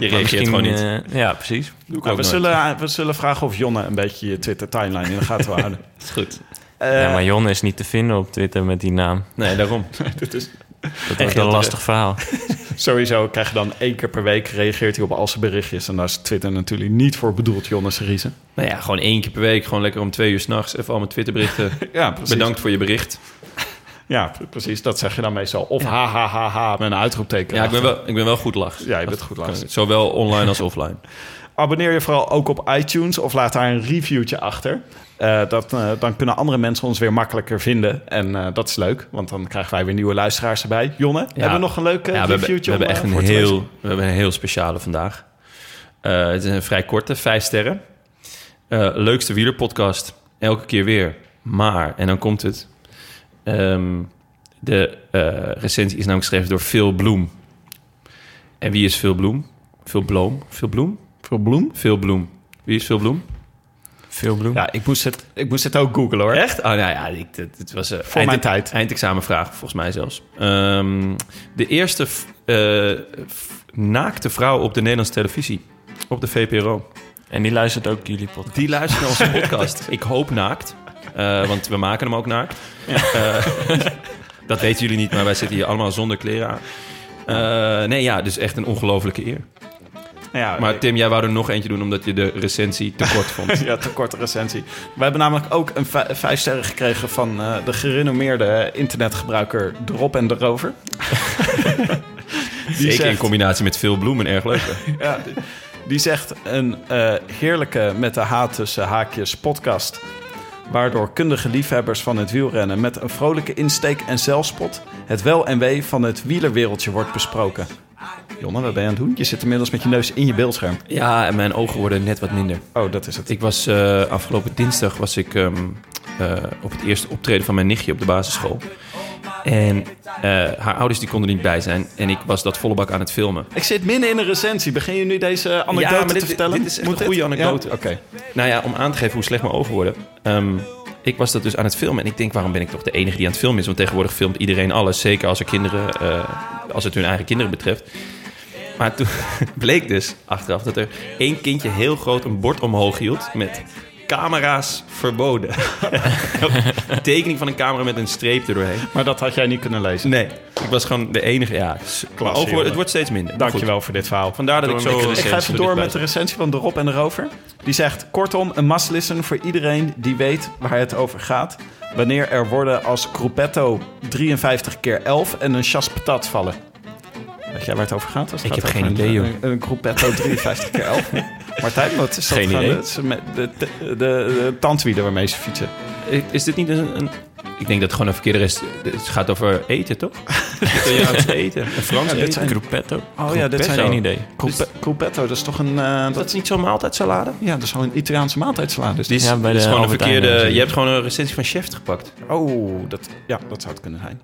Je reageert gewoon niet. Uh, ja, precies. Nou, we, zullen, we zullen vragen of Jonne een beetje je Twitter-timeline in de gaten houden. dat is goed. Uh, ja, maar Jonne is niet te vinden op Twitter met die naam. Nee, daarom. Dit is... Dat wordt een lastig verhaal. Sowieso krijg je dan één keer per week reageert hij op al zijn berichtjes. En daar is Twitter natuurlijk niet voor bedoeld, Jonne Seriese. Nou ja, gewoon één keer per week. Gewoon lekker om twee uur s'nachts even al mijn Twitterberichten. ja, precies. Bedankt voor je bericht. Ja, precies. Dat zeg je dan meestal. Of ha, ha, ha, ha met een uitroepteken. Ja, ik ben, wel, ik ben wel goed lach. Ja, je bent goed lach. Zowel online als offline. Abonneer je vooral ook op iTunes of laat daar een reviewtje achter. Uh, dat, uh, dan kunnen andere mensen ons weer makkelijker vinden. En uh, dat is leuk, want dan krijgen wij weer nieuwe luisteraars erbij. Jonne, ja. hebben we nog een leuke ja, reviewtje? We hebben, we hebben echt een heel, we hebben een heel speciale vandaag. het is een vrij korte, vijf sterren. leukste wielerpodcast, elke keer weer. Maar, en dan komt het... Um, de recensie is namelijk geschreven door Phil Bloem. En wie is Phil Bloem? Phil Bloem? Phil Bloem? Phil Bloem? Phil Bloem. Wie is Phil Bloem? Phil Bloem? Ja, ik moest het, ik moest het ook googlen hoor. Echt? Oh, nou ja, ik, het, het was uh, voor eind, mijn tijd. Eindexamenvraag, volgens mij zelfs. Um, de eerste uh, naakte vrouw op de Nederlandse televisie. Op de VPRO. En die luistert ook jullie podcast? Die luistert naar onze podcast. ik hoop naakt. Uh, want we maken hem ook naakt. Ja. dat weten jullie niet, maar wij zitten hier allemaal zonder kleren aan. nee, ja, dus echt een ongelofelijke eer. Ja, maar Tim, jij wou er nog eentje doen omdat je de recensie te kort vond. ja, te korte recensie. We hebben namelijk ook een vijf sterren gekregen van uh, de gerenommeerde internetgebruiker Drop en de Rover. Zeker zegt, in combinatie met veel bloemen erg leuk. ja, die, die, zegt een uh, heerlijke met de haat tussen haakjes podcast waardoor kundige liefhebbers van het wielrennen met een vrolijke insteek en zelfspot het wel en wee van het wielerwereldje wordt besproken. Jonne, wat ben je aan het doen? Je zit inmiddels met je neus in je beeldscherm. Ja, en mijn ogen worden net wat minder. Oh, dat is het. Ik was uh, afgelopen dinsdag was ik um, uh, op het eerste optreden van mijn nichtje op de basisschool. En uh, haar ouders die konden er niet bij zijn. En ik was dat volle bak aan het filmen. Ik zit midden in een recensie. Begin je nu deze anekdote ja, maar dit, te vertellen? Dit is echt Moet een goede anekdote. Ja? Oké. Okay. Nou ja, om aan te geven hoe slecht mijn ogen worden. Um, ik was dat dus aan het filmen. En ik denk, waarom ben ik toch de enige die aan het filmen is? Want tegenwoordig filmt iedereen alles. Zeker als, er kinderen, uh, als het hun eigen kinderen betreft. Maar toen bleek dus achteraf dat er één kindje heel groot een bord omhoog hield met camera's verboden. een tekening van een camera met een streep erdoorheen. Maar dat had jij niet kunnen lezen? Nee, ik was gewoon de enige. Ja, Klasse, ogen, het wordt steeds minder. Dankjewel voor dit verhaal. Vandaar dat ik zo... Ik ga even door met de recensie van De Rob en de Rover. Die zegt, kortom, een must listen voor iedereen die weet waar het over gaat. Wanneer er woorden als Gruppetto 53 keer 11 en een chas patat vallen. Weet jij waar het over gaat? Het ik gaat heb geen idee, joh. Een, een Gruppetto 53 keer 11. Martijn, wat is dat geen idee. De, de, de, de, de tandwielen waarmee ze fietsen. Is dit niet een... een ik denk dat het gewoon een verkeerde rest... Het gaat over eten, toch? Italiaans eten. Een Frans ja, eten. Zijn... Gruppetto. Oh ja, dit zijn geen idee. Gruppetto, dat is toch een... Uh, dat, dat is niet zo'n maaltijdsalade? Ja, dat is gewoon een Italiaanse maaltijdsalade. Dus die is, ja, bij is gewoon een verkeerde... Je hebt gewoon een recensie van Chef gepakt. Oh, dat, ja, dat zou het kunnen zijn.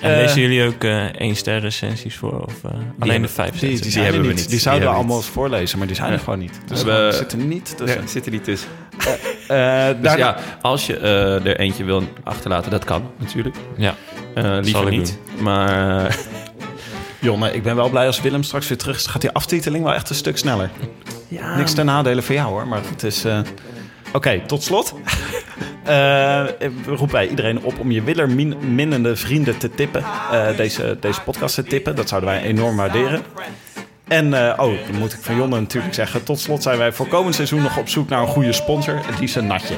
En lezen jullie ook uh, één ster recensies voor? Of uh, alleen de vijf die, die, die, die hebben we niet. Die zouden we allemaal eens voorlezen, maar die zijn er gewoon niet. Dus we zitten niet tussen. Zitten niet tussen. Uh, dus daar... ja, als je er eentje wil achterlaten, dat kan natuurlijk. Ja, liever niet. Maar... Jonne, ik ben wel blij als Willem straks weer terug is. Gaat die aftiteling wel echt een stuk sneller. Ja, Niks ten nadele voor jou hoor, maar het is... Oké, tot slot. Uh, roep wij iedereen op om je willerminnende vrienden te tippen. Uh, deze, deze podcast te tippen. Dat zouden wij enorm waarderen. En, uh, oh, dan moet ik van Jonne natuurlijk zeggen. Tot slot zijn wij voor komend seizoen nog op zoek naar een goede sponsor. Het liefst een natje.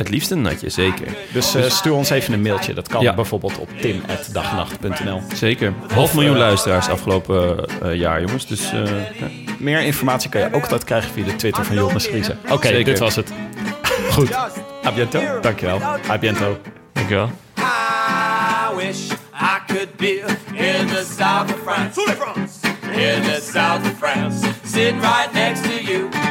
Het liefst een natje, zeker. Dus uh, stuur ons even een mailtje. Dat kan ja. bijvoorbeeld op tim.dagnacht.nl. Zeker. Half miljoen luisteraars afgelopen uh, jaar, jongens. Dus, uh, ja. Meer informatie kan je ook altijd krijgen via de Twitter van Jonas Riese. Oké, okay, dit was het. Goed. A biento. Dankjewel. A biento. Dankjewel. I wish I could be in the south of France. In the south of France. Sitting right